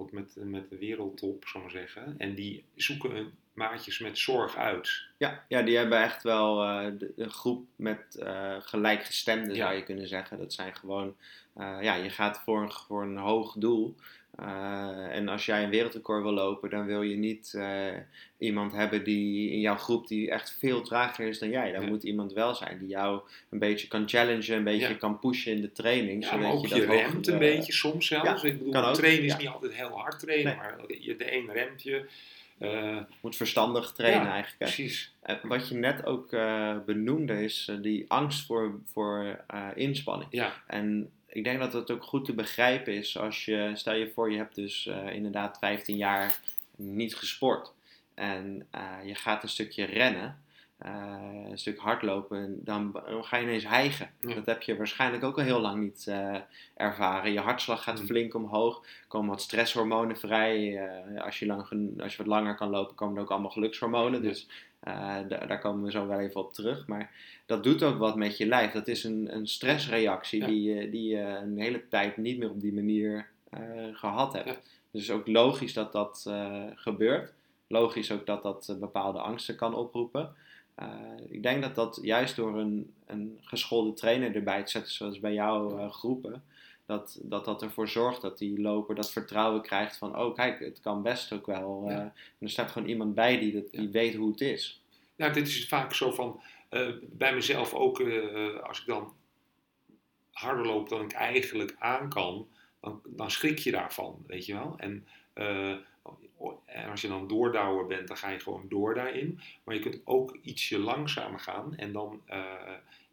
ook met, met de wereldtop, ik maar zeggen. En die zoeken hun maatjes met zorg uit. Ja, ja die hebben echt wel uh, de, een groep met uh, gelijkgestemden, Ja. zou je kunnen zeggen. Dat zijn gewoon, uh, ja, je gaat voor een, voor een hoog doel. Uh, en als jij een wereldrecord wil lopen, dan wil je niet uh, iemand hebben die in jouw groep die echt veel trager is dan jij. Dan Ja. moet iemand wel zijn die jou een beetje kan challengen, een beetje Ja. kan pushen in de training. Ja, zodat maar ook je je, dat remt een beetje soms zelfs. ik bedoel, ook, trainen is niet altijd heel hard trainen, Nee. maar je, de een remt je. eh, moet verstandig trainen eigenlijk. Precies. Wat je net ook benoemde is die angst voor, voor inspanning. Ja, En ik denk dat het ook goed te begrijpen is als je, stel je voor, je hebt dus uh, inderdaad 15 jaar niet gesport. En uh, je gaat een stukje rennen, uh, een stuk hardlopen, dan, dan ga je ineens hijgen. Ja. Dat heb je waarschijnlijk ook al heel lang niet ervaren. Je hartslag gaat Mm. flink omhoog, komen wat stresshormonen vrij. Als, je lang, als je wat langer kan lopen, komen er ook allemaal gelukshormonen. Dus uh, daar komen we zo wel even op terug. Maar dat doet ook wat met je lijf. Dat is een, een stressreactie Ja. die, die je een hele tijd niet meer op die manier uh, gehad hebt. Ja. Dus ook logisch dat dat uh, gebeurt. Logisch ook dat dat bepaalde angsten kan oproepen. Uh, ik denk dat dat juist door een, een geschoolde trainer erbij te zetten, zoals bij jouw uh, groepen, dat, dat dat ervoor zorgt dat die loper dat vertrouwen krijgt van, oh kijk, het kan best ook wel. Uh, Ja. en er staat gewoon iemand bij die, dat, die Ja. weet hoe het is. Nou, dit is vaak zo van, uh, bij mezelf ook, uh, als ik dan harder loop dan ik eigenlijk aan kan, dan, dan schrik je daarvan, weet je wel. En, en als je dan doordouwer bent, dan ga je gewoon door daarin. Maar je kunt ook ietsje langzamer gaan en dan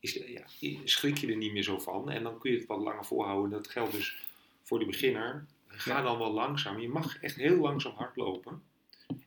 is, ja, schrik je er niet meer zo van. En dan kun je het wat langer volhouden. Dat geldt dus voor de beginner. Ga dan wel langzaam. Je mag echt heel langzaam hardlopen.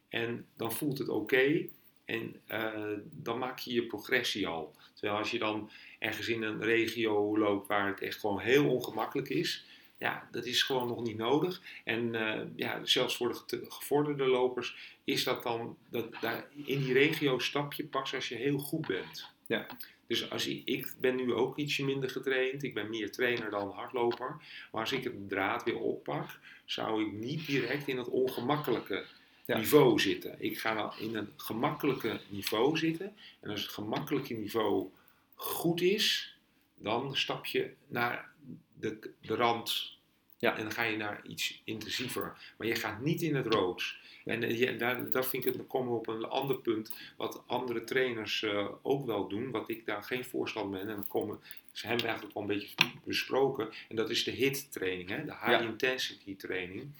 En dan voelt het oké. Okay. En uh, dan maak je je progressie al. Terwijl als je dan ergens in een regio loopt waar het echt gewoon heel ongemakkelijk is. Ja, dat is gewoon nog niet nodig. En uh, ja, zelfs voor de gevorderde lopers is dat dan, dat, daar, in die regio stap je pas als je heel goed bent. Ja. Dus als ik, ik ben nu ook ietsje minder getraind. Ik ben meer trainer dan hardloper. Maar als ik het draad weer oppak, zou ik niet direct in het ongemakkelijke ja. niveau zitten. Ik ga dan in een gemakkelijke niveau zitten. En als het gemakkelijke niveau goed is, dan stap je naar de, de rand. Ja. En dan ga je naar iets intensiever. Maar je gaat niet in het rood. En uh, ja, daar, daar vind ik het, komen we op een ander punt, wat andere trainers uh, ook wel doen, wat ik daar geen voorstander ben. En dan komen, ze hebben we eigenlijk al een beetje besproken. En dat is de HIT training, hè? de high Ja. intensity training.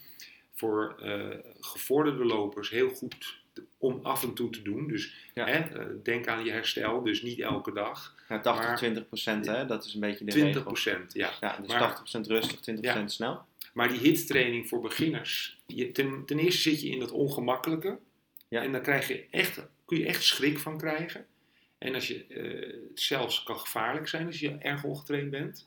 Voor uh, gevorderde lopers heel goed om af en toe te doen. Dus Ja. hè, denk aan je herstel, dus niet elke dag. Ja, 80, Maar- 20 procent, hè? dat is een beetje de 20 regel. procent, ja. Ja, dus Maar- 80 procent rustig, 20 procent snel. Maar die HIT-training voor beginners, je, ten, ten eerste zit je in dat ongemakkelijke. Ja. En daar krijg je echt, kun je echt schrik van krijgen. En als je, eh, het zelfs kan gevaarlijk zijn als je erg ongetraind bent.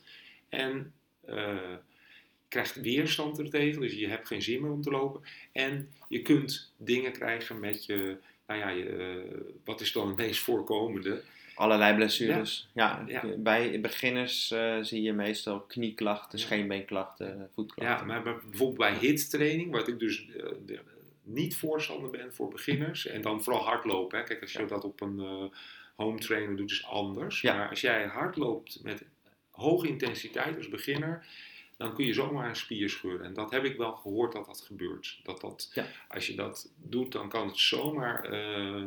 En eh, je krijgt weerstand er tegen, dus je hebt geen zin meer om te lopen. En je kunt dingen krijgen met je, nou ja, je, eh, wat is dan het meest voorkomende? Allerlei blessures. Ja. Ja. Bij beginners eh, zie je meestal knieklachten, Ja. scheenbeenklachten, voetklachten. Ja, maar bij- bijvoorbeeld bij HIT-training, wat ik dus eh, de- niet voorstander ben voor beginners, en dan vooral hardlopen. Hè. Kijk, als je dat op een eh, home trainer doet is anders. Ja. Maar als jij hard loopt met hoge intensiteit als beginner, dan kun je zomaar een spier scheuren. En dat heb ik wel gehoord dat dat gebeurt. Dat dat, Ja. Als je dat doet, dan kan het zomaar eh,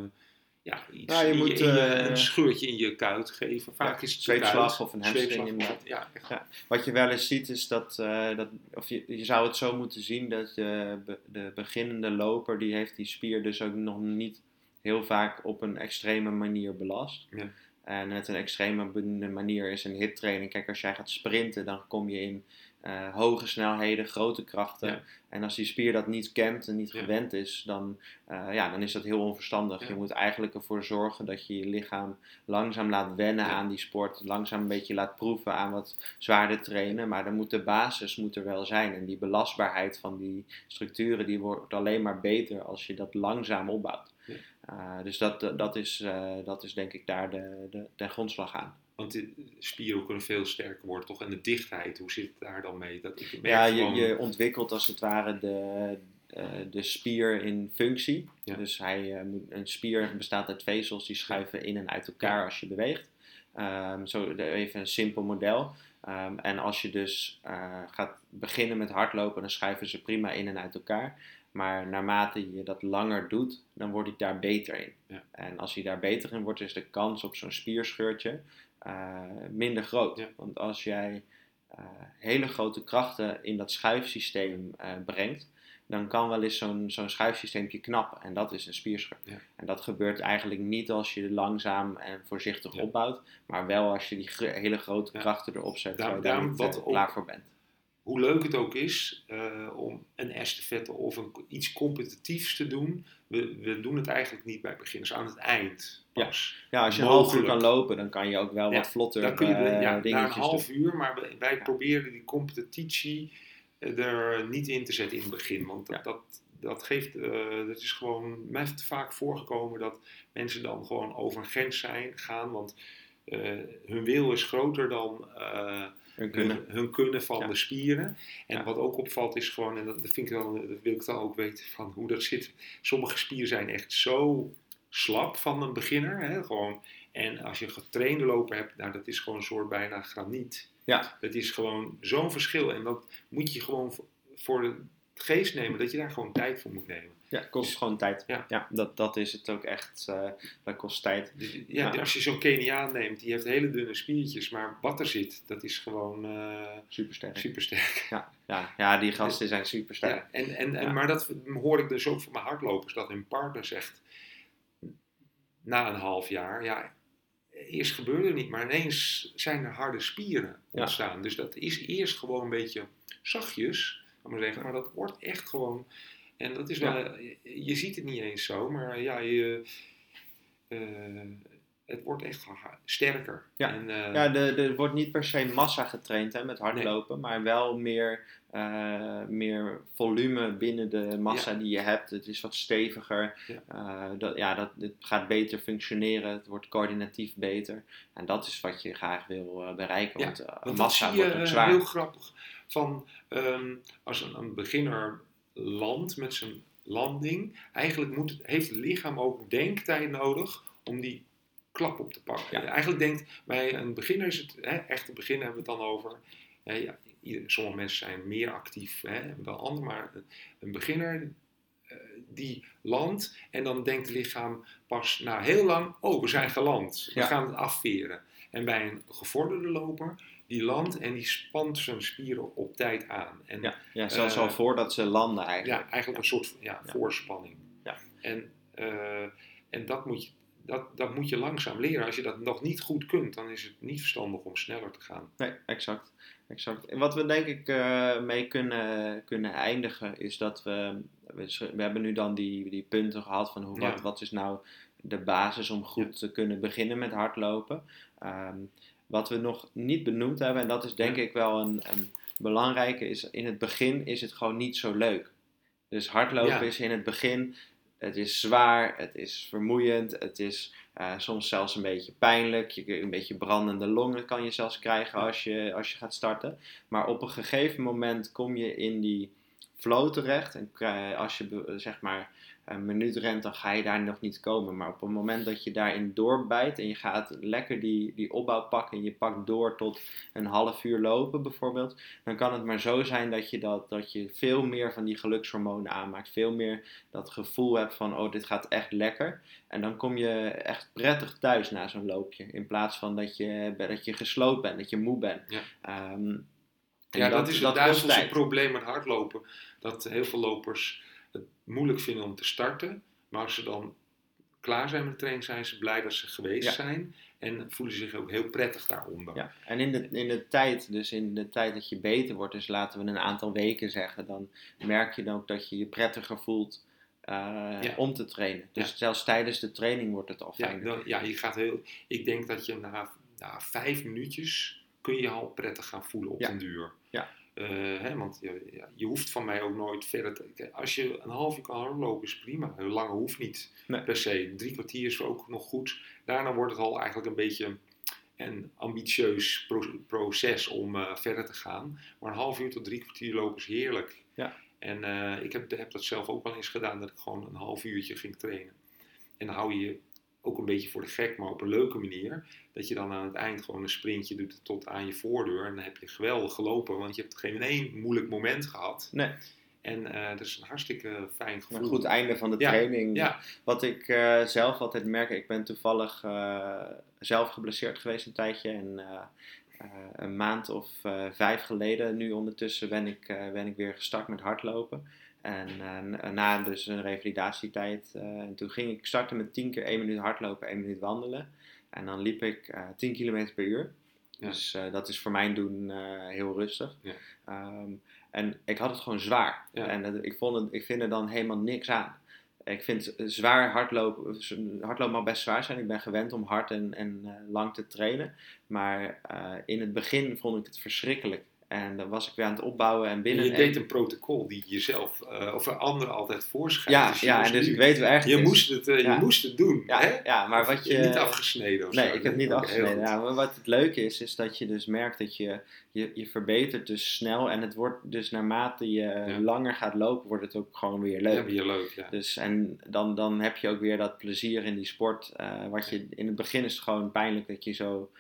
ja, iets, Nou, je moet, je- eh, een scheurtje in je kuit geven. Vaak Ja, is het zweepslag kuit. of een hamstring inderdaad. Ja. Ja. Wat je wel eens ziet is dat, eh, dat of je, je zou het zo moeten zien dat je, de beginnende loper die heeft die spier dus ook nog niet heel vaak op een extreme manier belast. Ja. En met een extreme manier is een hittraining. Kijk, als jij gaat sprinten, dan kom je in eh, hoge snelheden, grote krachten. Ja. En als die spier dat niet kent en niet Ja. gewend is, dan, eh, ja, dan is dat heel onverstandig. Ja. Je moet eigenlijk ervoor zorgen dat je je lichaam langzaam laat wennen aan die sport. Langzaam een beetje laat proeven aan wat zwaarder trainen. Maar dan moet de basis moet er wel zijn. En die belastbaarheid van die structuren die wordt alleen maar beter als je dat langzaam opbouwt. Eh, dus dat, dat, is, dat is denk ik daar de, de, de grondslag aan. Want de spieren kunnen veel sterker worden, toch? En de dichtheid, hoe zit het daar dan mee? Dat ik merk Ja, je, gewoon- je ontwikkelt als het ware de, eh, de spier in functie. Ja. Dus hij, eh, een spier bestaat uit vezels die schuiven in en uit elkaar als je beweegt. Ehm, zo even een simpel model. Ehm, en als je dus eh, gaat beginnen met hardlopen, dan schuiven ze prima in en uit elkaar. Maar naarmate je dat langer doet, dan wordt hij daar beter in. Ja. En als hij daar beter in wordt, is de kans op zo'n spierscheurtje minder groot. Ja. Want als jij eh, hele grote krachten in dat schuifsysteem eh, brengt, dan kan wel eens zo'n zo'n schuifsysteempje knappen. En dat is een spierscheur. Ja. En dat gebeurt eigenlijk niet als je langzaam en voorzichtig Ja. opbouwt, maar wel als je die hele grote krachten erop zet, waar je eh, ook- klaar voor bent. Hoe leuk het ook is eh, om een estafette of een, iets competitiefs te doen, we, we doen het eigenlijk niet bij beginners, aan het eind pas. Ja, als je een half uur kan lopen, dan kan je ook wel Ja, wat vlotter Dan kun je eh, ja, na een half doen. uur, maar wij- wij Ja. proberen die competitie eh, er niet in te zetten in het begin. Want dat, Ja. dat, dat geeft, eh, dat is gewoon, mij heeft vaak voorgekomen dat mensen dan gewoon over een grens zijn, gaan, want hun wil is groter dan Hun kunnen. hun, hun kunnen van Ja. de spieren. En Ja. wat ook opvalt is gewoon, en dat, dat, vind ik dan, dat wil ik dan ook weten van hoe dat zit. Sommige spieren zijn echt zo slap van een beginner. Hè, gewoon. En als je een getrainde loper hebt, nou, dat is gewoon een soort bijna graniet. Ja. Dat is gewoon zo'n verschil. En dat moet je gewoon voor- voor de geest nemen, dat je daar gewoon tijd voor moet nemen. Ja, kost gewoon tijd. Ja. dat, dat is het ook echt. eh, dat kost tijd. Dus, ja, Ja. Als je zo'n Keniaan neemt, die heeft hele dunne spiertjes, maar wat er zit, dat is gewoon eh Super sterk. super sterk. Ja, ja, ja, die gasten zijn super sterk. Ja, en, en, en. Maar dat hoor ik dus ook van mijn hardlopers, dat hun partner zegt na een half jaar, ja, eerst gebeurde het niet, maar ineens zijn er harde spieren ontstaan. Dus dat is eerst gewoon een beetje zachtjes, maar zeggen, maar dat wordt echt gewoon, en dat is wel, je, je ziet het niet eens zo, maar ja, je, eh, het wordt echt sterker. Ja. En, eh, Ja, de, de, er wordt niet per se massa getraind hè, met hardlopen, maar wel meer, eh, meer volume binnen de massa Ja. die je hebt. Het is wat steviger. Ja. Dat, ja, dat, het gaat beter functioneren, het wordt coördinatief beter. En dat is wat je graag wil bereiken, Ja, want massa je wordt ook zwaar. heel grappig. Van, ehm, als een, een beginner landt met zijn landing, eigenlijk moet het, heeft het lichaam ook denktijd nodig om die klap op te pakken. Ja. Eigenlijk denkt bij een beginner is het, hè, echt een beginner hebben we het dan over. hè, ja, sommige mensen zijn meer actief hè, dan anderen, maar een- beginner eh, die landt en dan denkt het lichaam pas na heel lang, oh we zijn geland, we Ja. gaan het afveren. En bij een gevorderde loper, die landt en die spant zijn spieren op tijd aan. En Ja, ja, zelfs Eh, al voordat ze landen eigenlijk. ja, eigenlijk een soort ja, Ja. voorspanning. Ja. En, eh, en dat, moet je, dat, dat moet je langzaam leren. Als je dat nog niet goed kunt, dan is het niet verstandig om sneller te gaan. Nee, exact. exact. En wat we denk ik eh, mee kunnen, kunnen eindigen is dat we, we, hebben nu dan die, die punten gehad van hoe, wat, wat is nou de basis om goed te kunnen beginnen met hardlopen. Ehm, wat we nog niet benoemd hebben, en dat is denk ik wel een, een belangrijke, is in het begin is het gewoon niet zo leuk. Dus hardlopen Ja. is in het begin, het is zwaar, het is vermoeiend, het is eh, soms zelfs een beetje pijnlijk. Je, een beetje brandende longen kan je zelfs krijgen als je, als je gaat starten. Maar op een gegeven moment kom je in die flow terecht. En kri- als je zeg maar een minuut rent, dan ga je daar nog niet komen. Maar op het moment dat je daarin doorbijt en je gaat lekker die, die opbouw pakken en je pakt door tot een half uur lopen bijvoorbeeld, dan kan het maar zo zijn dat je, dat, dat je veel meer van die gelukshormonen aanmaakt. Veel meer dat gevoel hebt van, oh dit gaat echt lekker. En dan kom je echt prettig thuis na zo'n loopje. In plaats van dat je, dat je gesloopt bent, dat je moe bent. Ja. Ehm, ja, dat, is het duivelse tijd. probleem met hardlopen. Dat heel veel lopers het moeilijk vinden om te starten. Maar als ze dan klaar zijn met de training, zijn ze blij dat ze geweest Ja. zijn. En voelen zich ook heel prettig daaronder. Ja, en in de, in de tijd, dus in de tijd dat je beter wordt, dus laten we een aantal weken zeggen, dan merk je dan ook dat je je prettiger voelt eh, Ja. om te trainen. Dus Ja. zelfs tijdens de training wordt het al Ja, fijner. dan- ja, je gaat heel. Ik denk dat je na, na vijf minuutjes kun je je al prettig gaan voelen op Ja. den duur. Eh, hè, want je, ja, je hoeft van mij ook nooit verder te. Als je een half uur kan hardlopen is prima. Heel Langer hoeft niet Nee. per se. Drie kwartier is ook nog goed. Daarna wordt het al eigenlijk een beetje een ambitieus pro- proces om eh, verder te gaan. Maar een half uur tot drie kwartier lopen is heerlijk. Ja. En eh, ik heb, heb dat zelf ook wel eens gedaan, dat ik gewoon een half uurtje ging trainen. En dan hou je je ook een beetje voor de gek, maar op een leuke manier. Dat je dan aan het eind gewoon een sprintje doet tot aan je voordeur. En dan heb je geweldig gelopen, want je hebt geen één moeilijk moment gehad. Nee. En eh, dat is een hartstikke fijn gevoel. Een goed einde van de Ja, training. Ja, Wat ik eh, zelf altijd merk, ik ben toevallig eh, zelf geblesseerd geweest een tijdje. En een maand of vijf geleden, nu ondertussen, ben ik, ben ik weer gestart met hardlopen. En na dus een revalidatietijd, eh, en toen ging ik starten met 10 keer 1 minuut hardlopen, 1 minuut wandelen. En dan liep ik eh 10 km per uur. Ja. Dus eh, dat is voor mijn doen heel rustig. Ja. Ehm, en ik had het gewoon zwaar. Ja. En ik, vond het, ik vind er dan helemaal niks aan. Ik vind zwaar hardlopen, hardlopen mag best zwaar zijn. Ik ben gewend om hard en, en lang te trainen. Maar in het begin vond ik het verschrikkelijk. En dan was ik weer aan het opbouwen en en binnen. je en- deed een protocol die je jezelf eh, of anderen altijd voorschrijft. ja, Dus je ja, en dus nu- ik weet wel echt. je, moest het, eh, Ja. je moest het doen. ja, hè? ja, maar Of wat je je. niet afgesneden of Nee, zo. ik heb niet afgesneden. Ja, maar wat het leuke is, is dat je dus merkt dat je, je, je verbetert dus snel. En het wordt dus naarmate je langer gaat lopen, wordt het ook gewoon weer leuk. Ja, weer leuk, ja. Dus, en dan, dan heb je ook weer dat plezier in die sport. eh, wat je, in het begin is het gewoon pijnlijk dat je zo,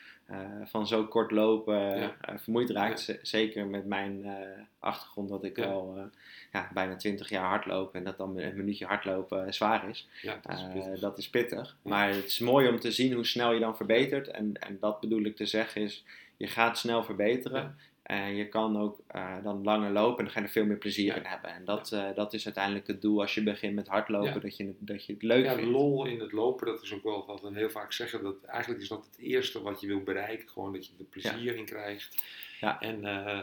van zo kort lopen eh, vermoeid raakt. Zeker met mijn eh, achtergrond dat ik al eh, ja, bijna 20 jaar hardloop. En dat dan een minuutje hardlopen eh, zwaar is. dat is Eh, pittig. dat is pittig. Maar het is mooi om te zien hoe snel je dan verbetert. En, en dat bedoel ik te zeggen is, je gaat snel verbeteren. Ja. En je kan ook eh, dan langer lopen en dan ga je er veel meer plezier Ja. in hebben. En dat, eh, dat is uiteindelijk het doel als je begint met hardlopen, Ja. dat, je, dat je het leuk Ja, de vindt. lol in het lopen, dat is ook wel wat we heel vaak zeggen. Dat eigenlijk is dat het eerste wat je wil bereiken. Gewoon dat je er plezier in krijgt. Ja. En eh,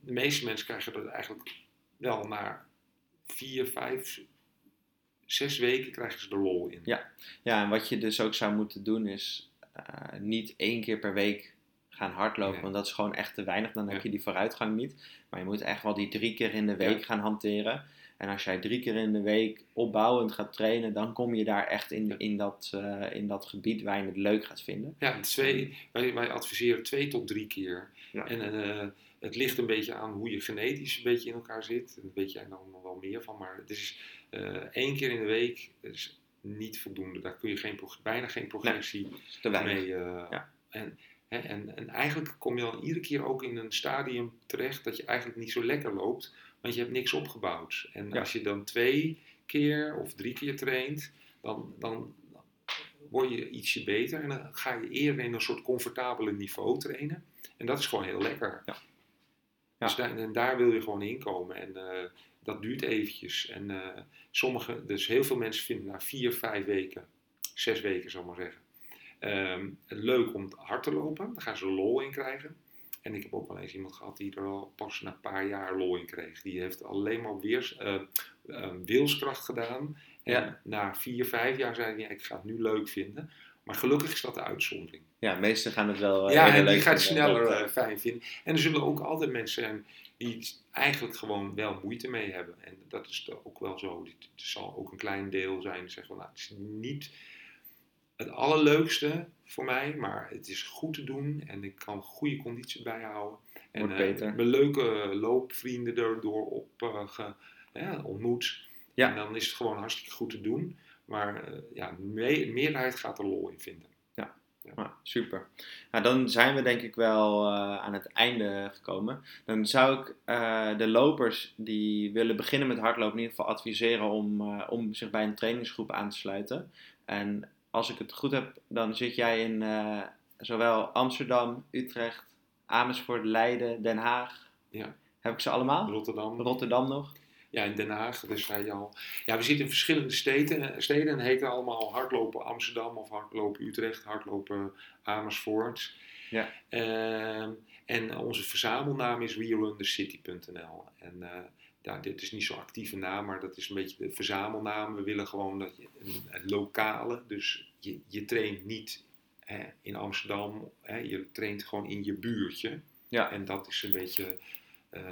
de meeste mensen krijgen dat eigenlijk wel na vier, vijf, zes weken krijgen ze de lol in. Ja. Ja, en wat je dus ook zou moeten doen is niet één keer per week gaan hardlopen, Nee. want dat is gewoon echt te weinig. Dan heb je die vooruitgang niet. Maar je moet echt wel die drie keer in de week Ja. gaan hanteren. En als jij drie keer in de week opbouwend gaat trainen, dan kom je daar echt in, Ja. in, dat, eh, in dat gebied waar je het leuk gaat vinden. Ja, twee, wij, wij adviseren twee tot drie keer. En eh, het ligt een beetje aan hoe je genetisch een beetje in elkaar zit. Daar weet jij dan wel meer van. Maar het is eh, één keer in de week is niet voldoende. Daar kun je geen, bijna geen progressie is te weinig. mee. Ja. en, en, en eigenlijk kom je dan iedere keer ook in een stadium terecht dat je eigenlijk niet zo lekker loopt. Want je hebt niks opgebouwd. En Ja. als je dan twee keer of drie keer traint, dan, dan word je ietsje beter. En dan ga je eerder in een soort comfortabele niveau trainen. En dat is gewoon heel lekker. Ja. Dus daar, en daar wil je gewoon in komen. En eh, dat duurt eventjes. En eh, sommige, dus heel veel mensen vinden na vier, vijf weken, zes weken zal ik maar zeggen, het leuk om hard te lopen. Daar gaan ze lol in krijgen. En ik heb ook wel eens iemand gehad die er al pas na een paar jaar lol in kreeg. Die heeft alleen maar weers, eh, wilskracht gedaan. En Ja. na vier, vijf jaar zei hij, ja, ik ga het nu leuk vinden. Maar gelukkig is dat de uitzondering. Ja, meesten gaan het wel eh, Ja, en die gaat sneller eh, fijn vinden. En er zullen ook altijd mensen zijn die eigenlijk gewoon wel moeite mee hebben. En dat is ook wel zo. Het zal ook een klein deel zijn die zeggen van, nou, het is niet het allerleukste voor mij, maar het is goed te doen en ik kan goede conditie bijhouden. En beter. mijn leuke loopvrienden erdoor op eh, ge- ja, ontmoet. Ja. En dan is het gewoon hartstikke goed te doen. Maar eh, ja, me meerderheid gaat er lol in vinden. Ah, super. Nou, dan zijn we denk ik wel aan het einde gekomen. Dan zou ik de lopers die willen beginnen met hardlopen in ieder geval adviseren om, om zich bij een trainingsgroep aan te sluiten. En als ik het goed heb, dan zit jij in eh, zowel Amsterdam, Utrecht, Amersfoort, Leiden, Den Haag. Ja. Heb ik ze allemaal? Rotterdam. Rotterdam nog? Ja, in Den Haag, dus zei je al. Ja, we zitten in verschillende steden, steden en heten allemaal hardlopen Amsterdam of hardlopen Utrecht, hardlopen Amersfoort. Ja. Ehm, en onze verzamelnaam is werundercity.nl. En eh, ja, dit is niet zo'n actieve naam, maar dat is een beetje de verzamelnaam. We willen gewoon dat je een, een lokale, dus je, je traint niet hè, in Amsterdam, hè, je traint gewoon in je buurtje. Ja. En dat is een beetje, eh,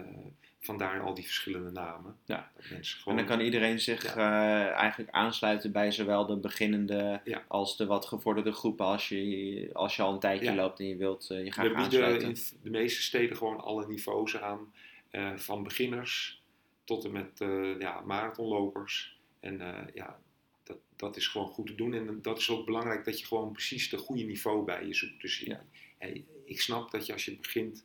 vandaar al die verschillende namen. Ja. Dat mensen En gewoon, dan kan iedereen zich eh, eigenlijk aansluiten bij zowel de beginnende Ja. als de wat gevorderde groepen als je, als je al een tijdje Ja. loopt en je wilt eh, je we graag bieden aansluiten. in de meeste steden gewoon alle niveaus aan. van beginners tot en met ja, marathonlopers. En ja, dat, dat is gewoon goed te doen. En dat is ook belangrijk dat je gewoon precies de goede niveau bij je zoekt. Dus Ja. ik snap dat je als je begint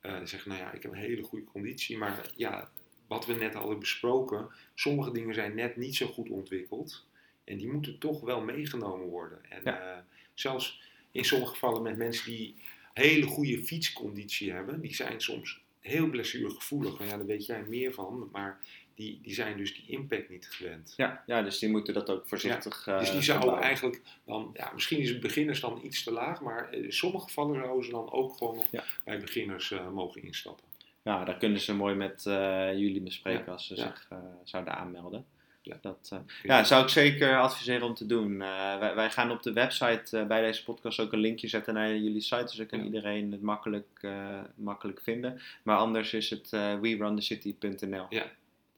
eh zegt, nou ja, ik heb een hele goede conditie. Maar ja, wat we net al hebben besproken, sommige dingen zijn net niet zo goed ontwikkeld. En die moeten toch wel meegenomen worden. En Ja. eh, zelfs in sommige gevallen met mensen die hele goede fietsconditie hebben, die zijn soms heel blessuregevoelig. Nou ja, daar weet jij meer van, maar die, die zijn dus die impact niet gewend. Ja, ja, dus die moeten dat ook voorzichtig Dus eh, die zouden opbouwen. eigenlijk dan, ja, misschien is het beginners dan iets te laag, maar in sommige gevallen zouden ze dan ook gewoon nog Ja. bij beginners eh, mogen instappen. Ja, daar kunnen ze mooi met eh, jullie bespreken Ja, als ze ja. zich eh, zouden aanmelden. Ja. Dat, eh, ja, zou ik zeker adviseren om te doen. Eh, wij, wij gaan op de website eh, bij deze podcast ook een linkje zetten naar jullie site, dus dan kan Ja. iedereen het makkelijk, eh, makkelijk vinden. Maar anders is het eh werunthecity.nl. Ja,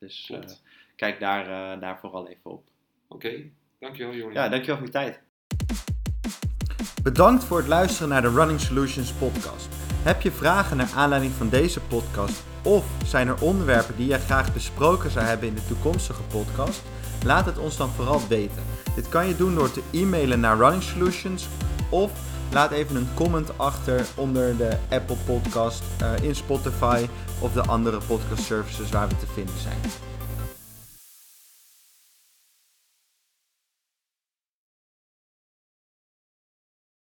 Dus eh, kijk daar, eh, daar vooral even op. Oké, dankjewel Jorien. Ja, dankjewel voor je tijd. Bedankt voor het luisteren naar de Running Solutions podcast. Heb je vragen naar aanleiding van deze podcast of zijn er onderwerpen die jij graag besproken zou hebben in de toekomstige podcast? Laat het ons dan vooral weten. Dit kan je doen door te e-mailen naar Running Solutions of laat even een comment achter onder de Apple Podcast, eh, in Spotify of de andere podcast services waar we te vinden zijn.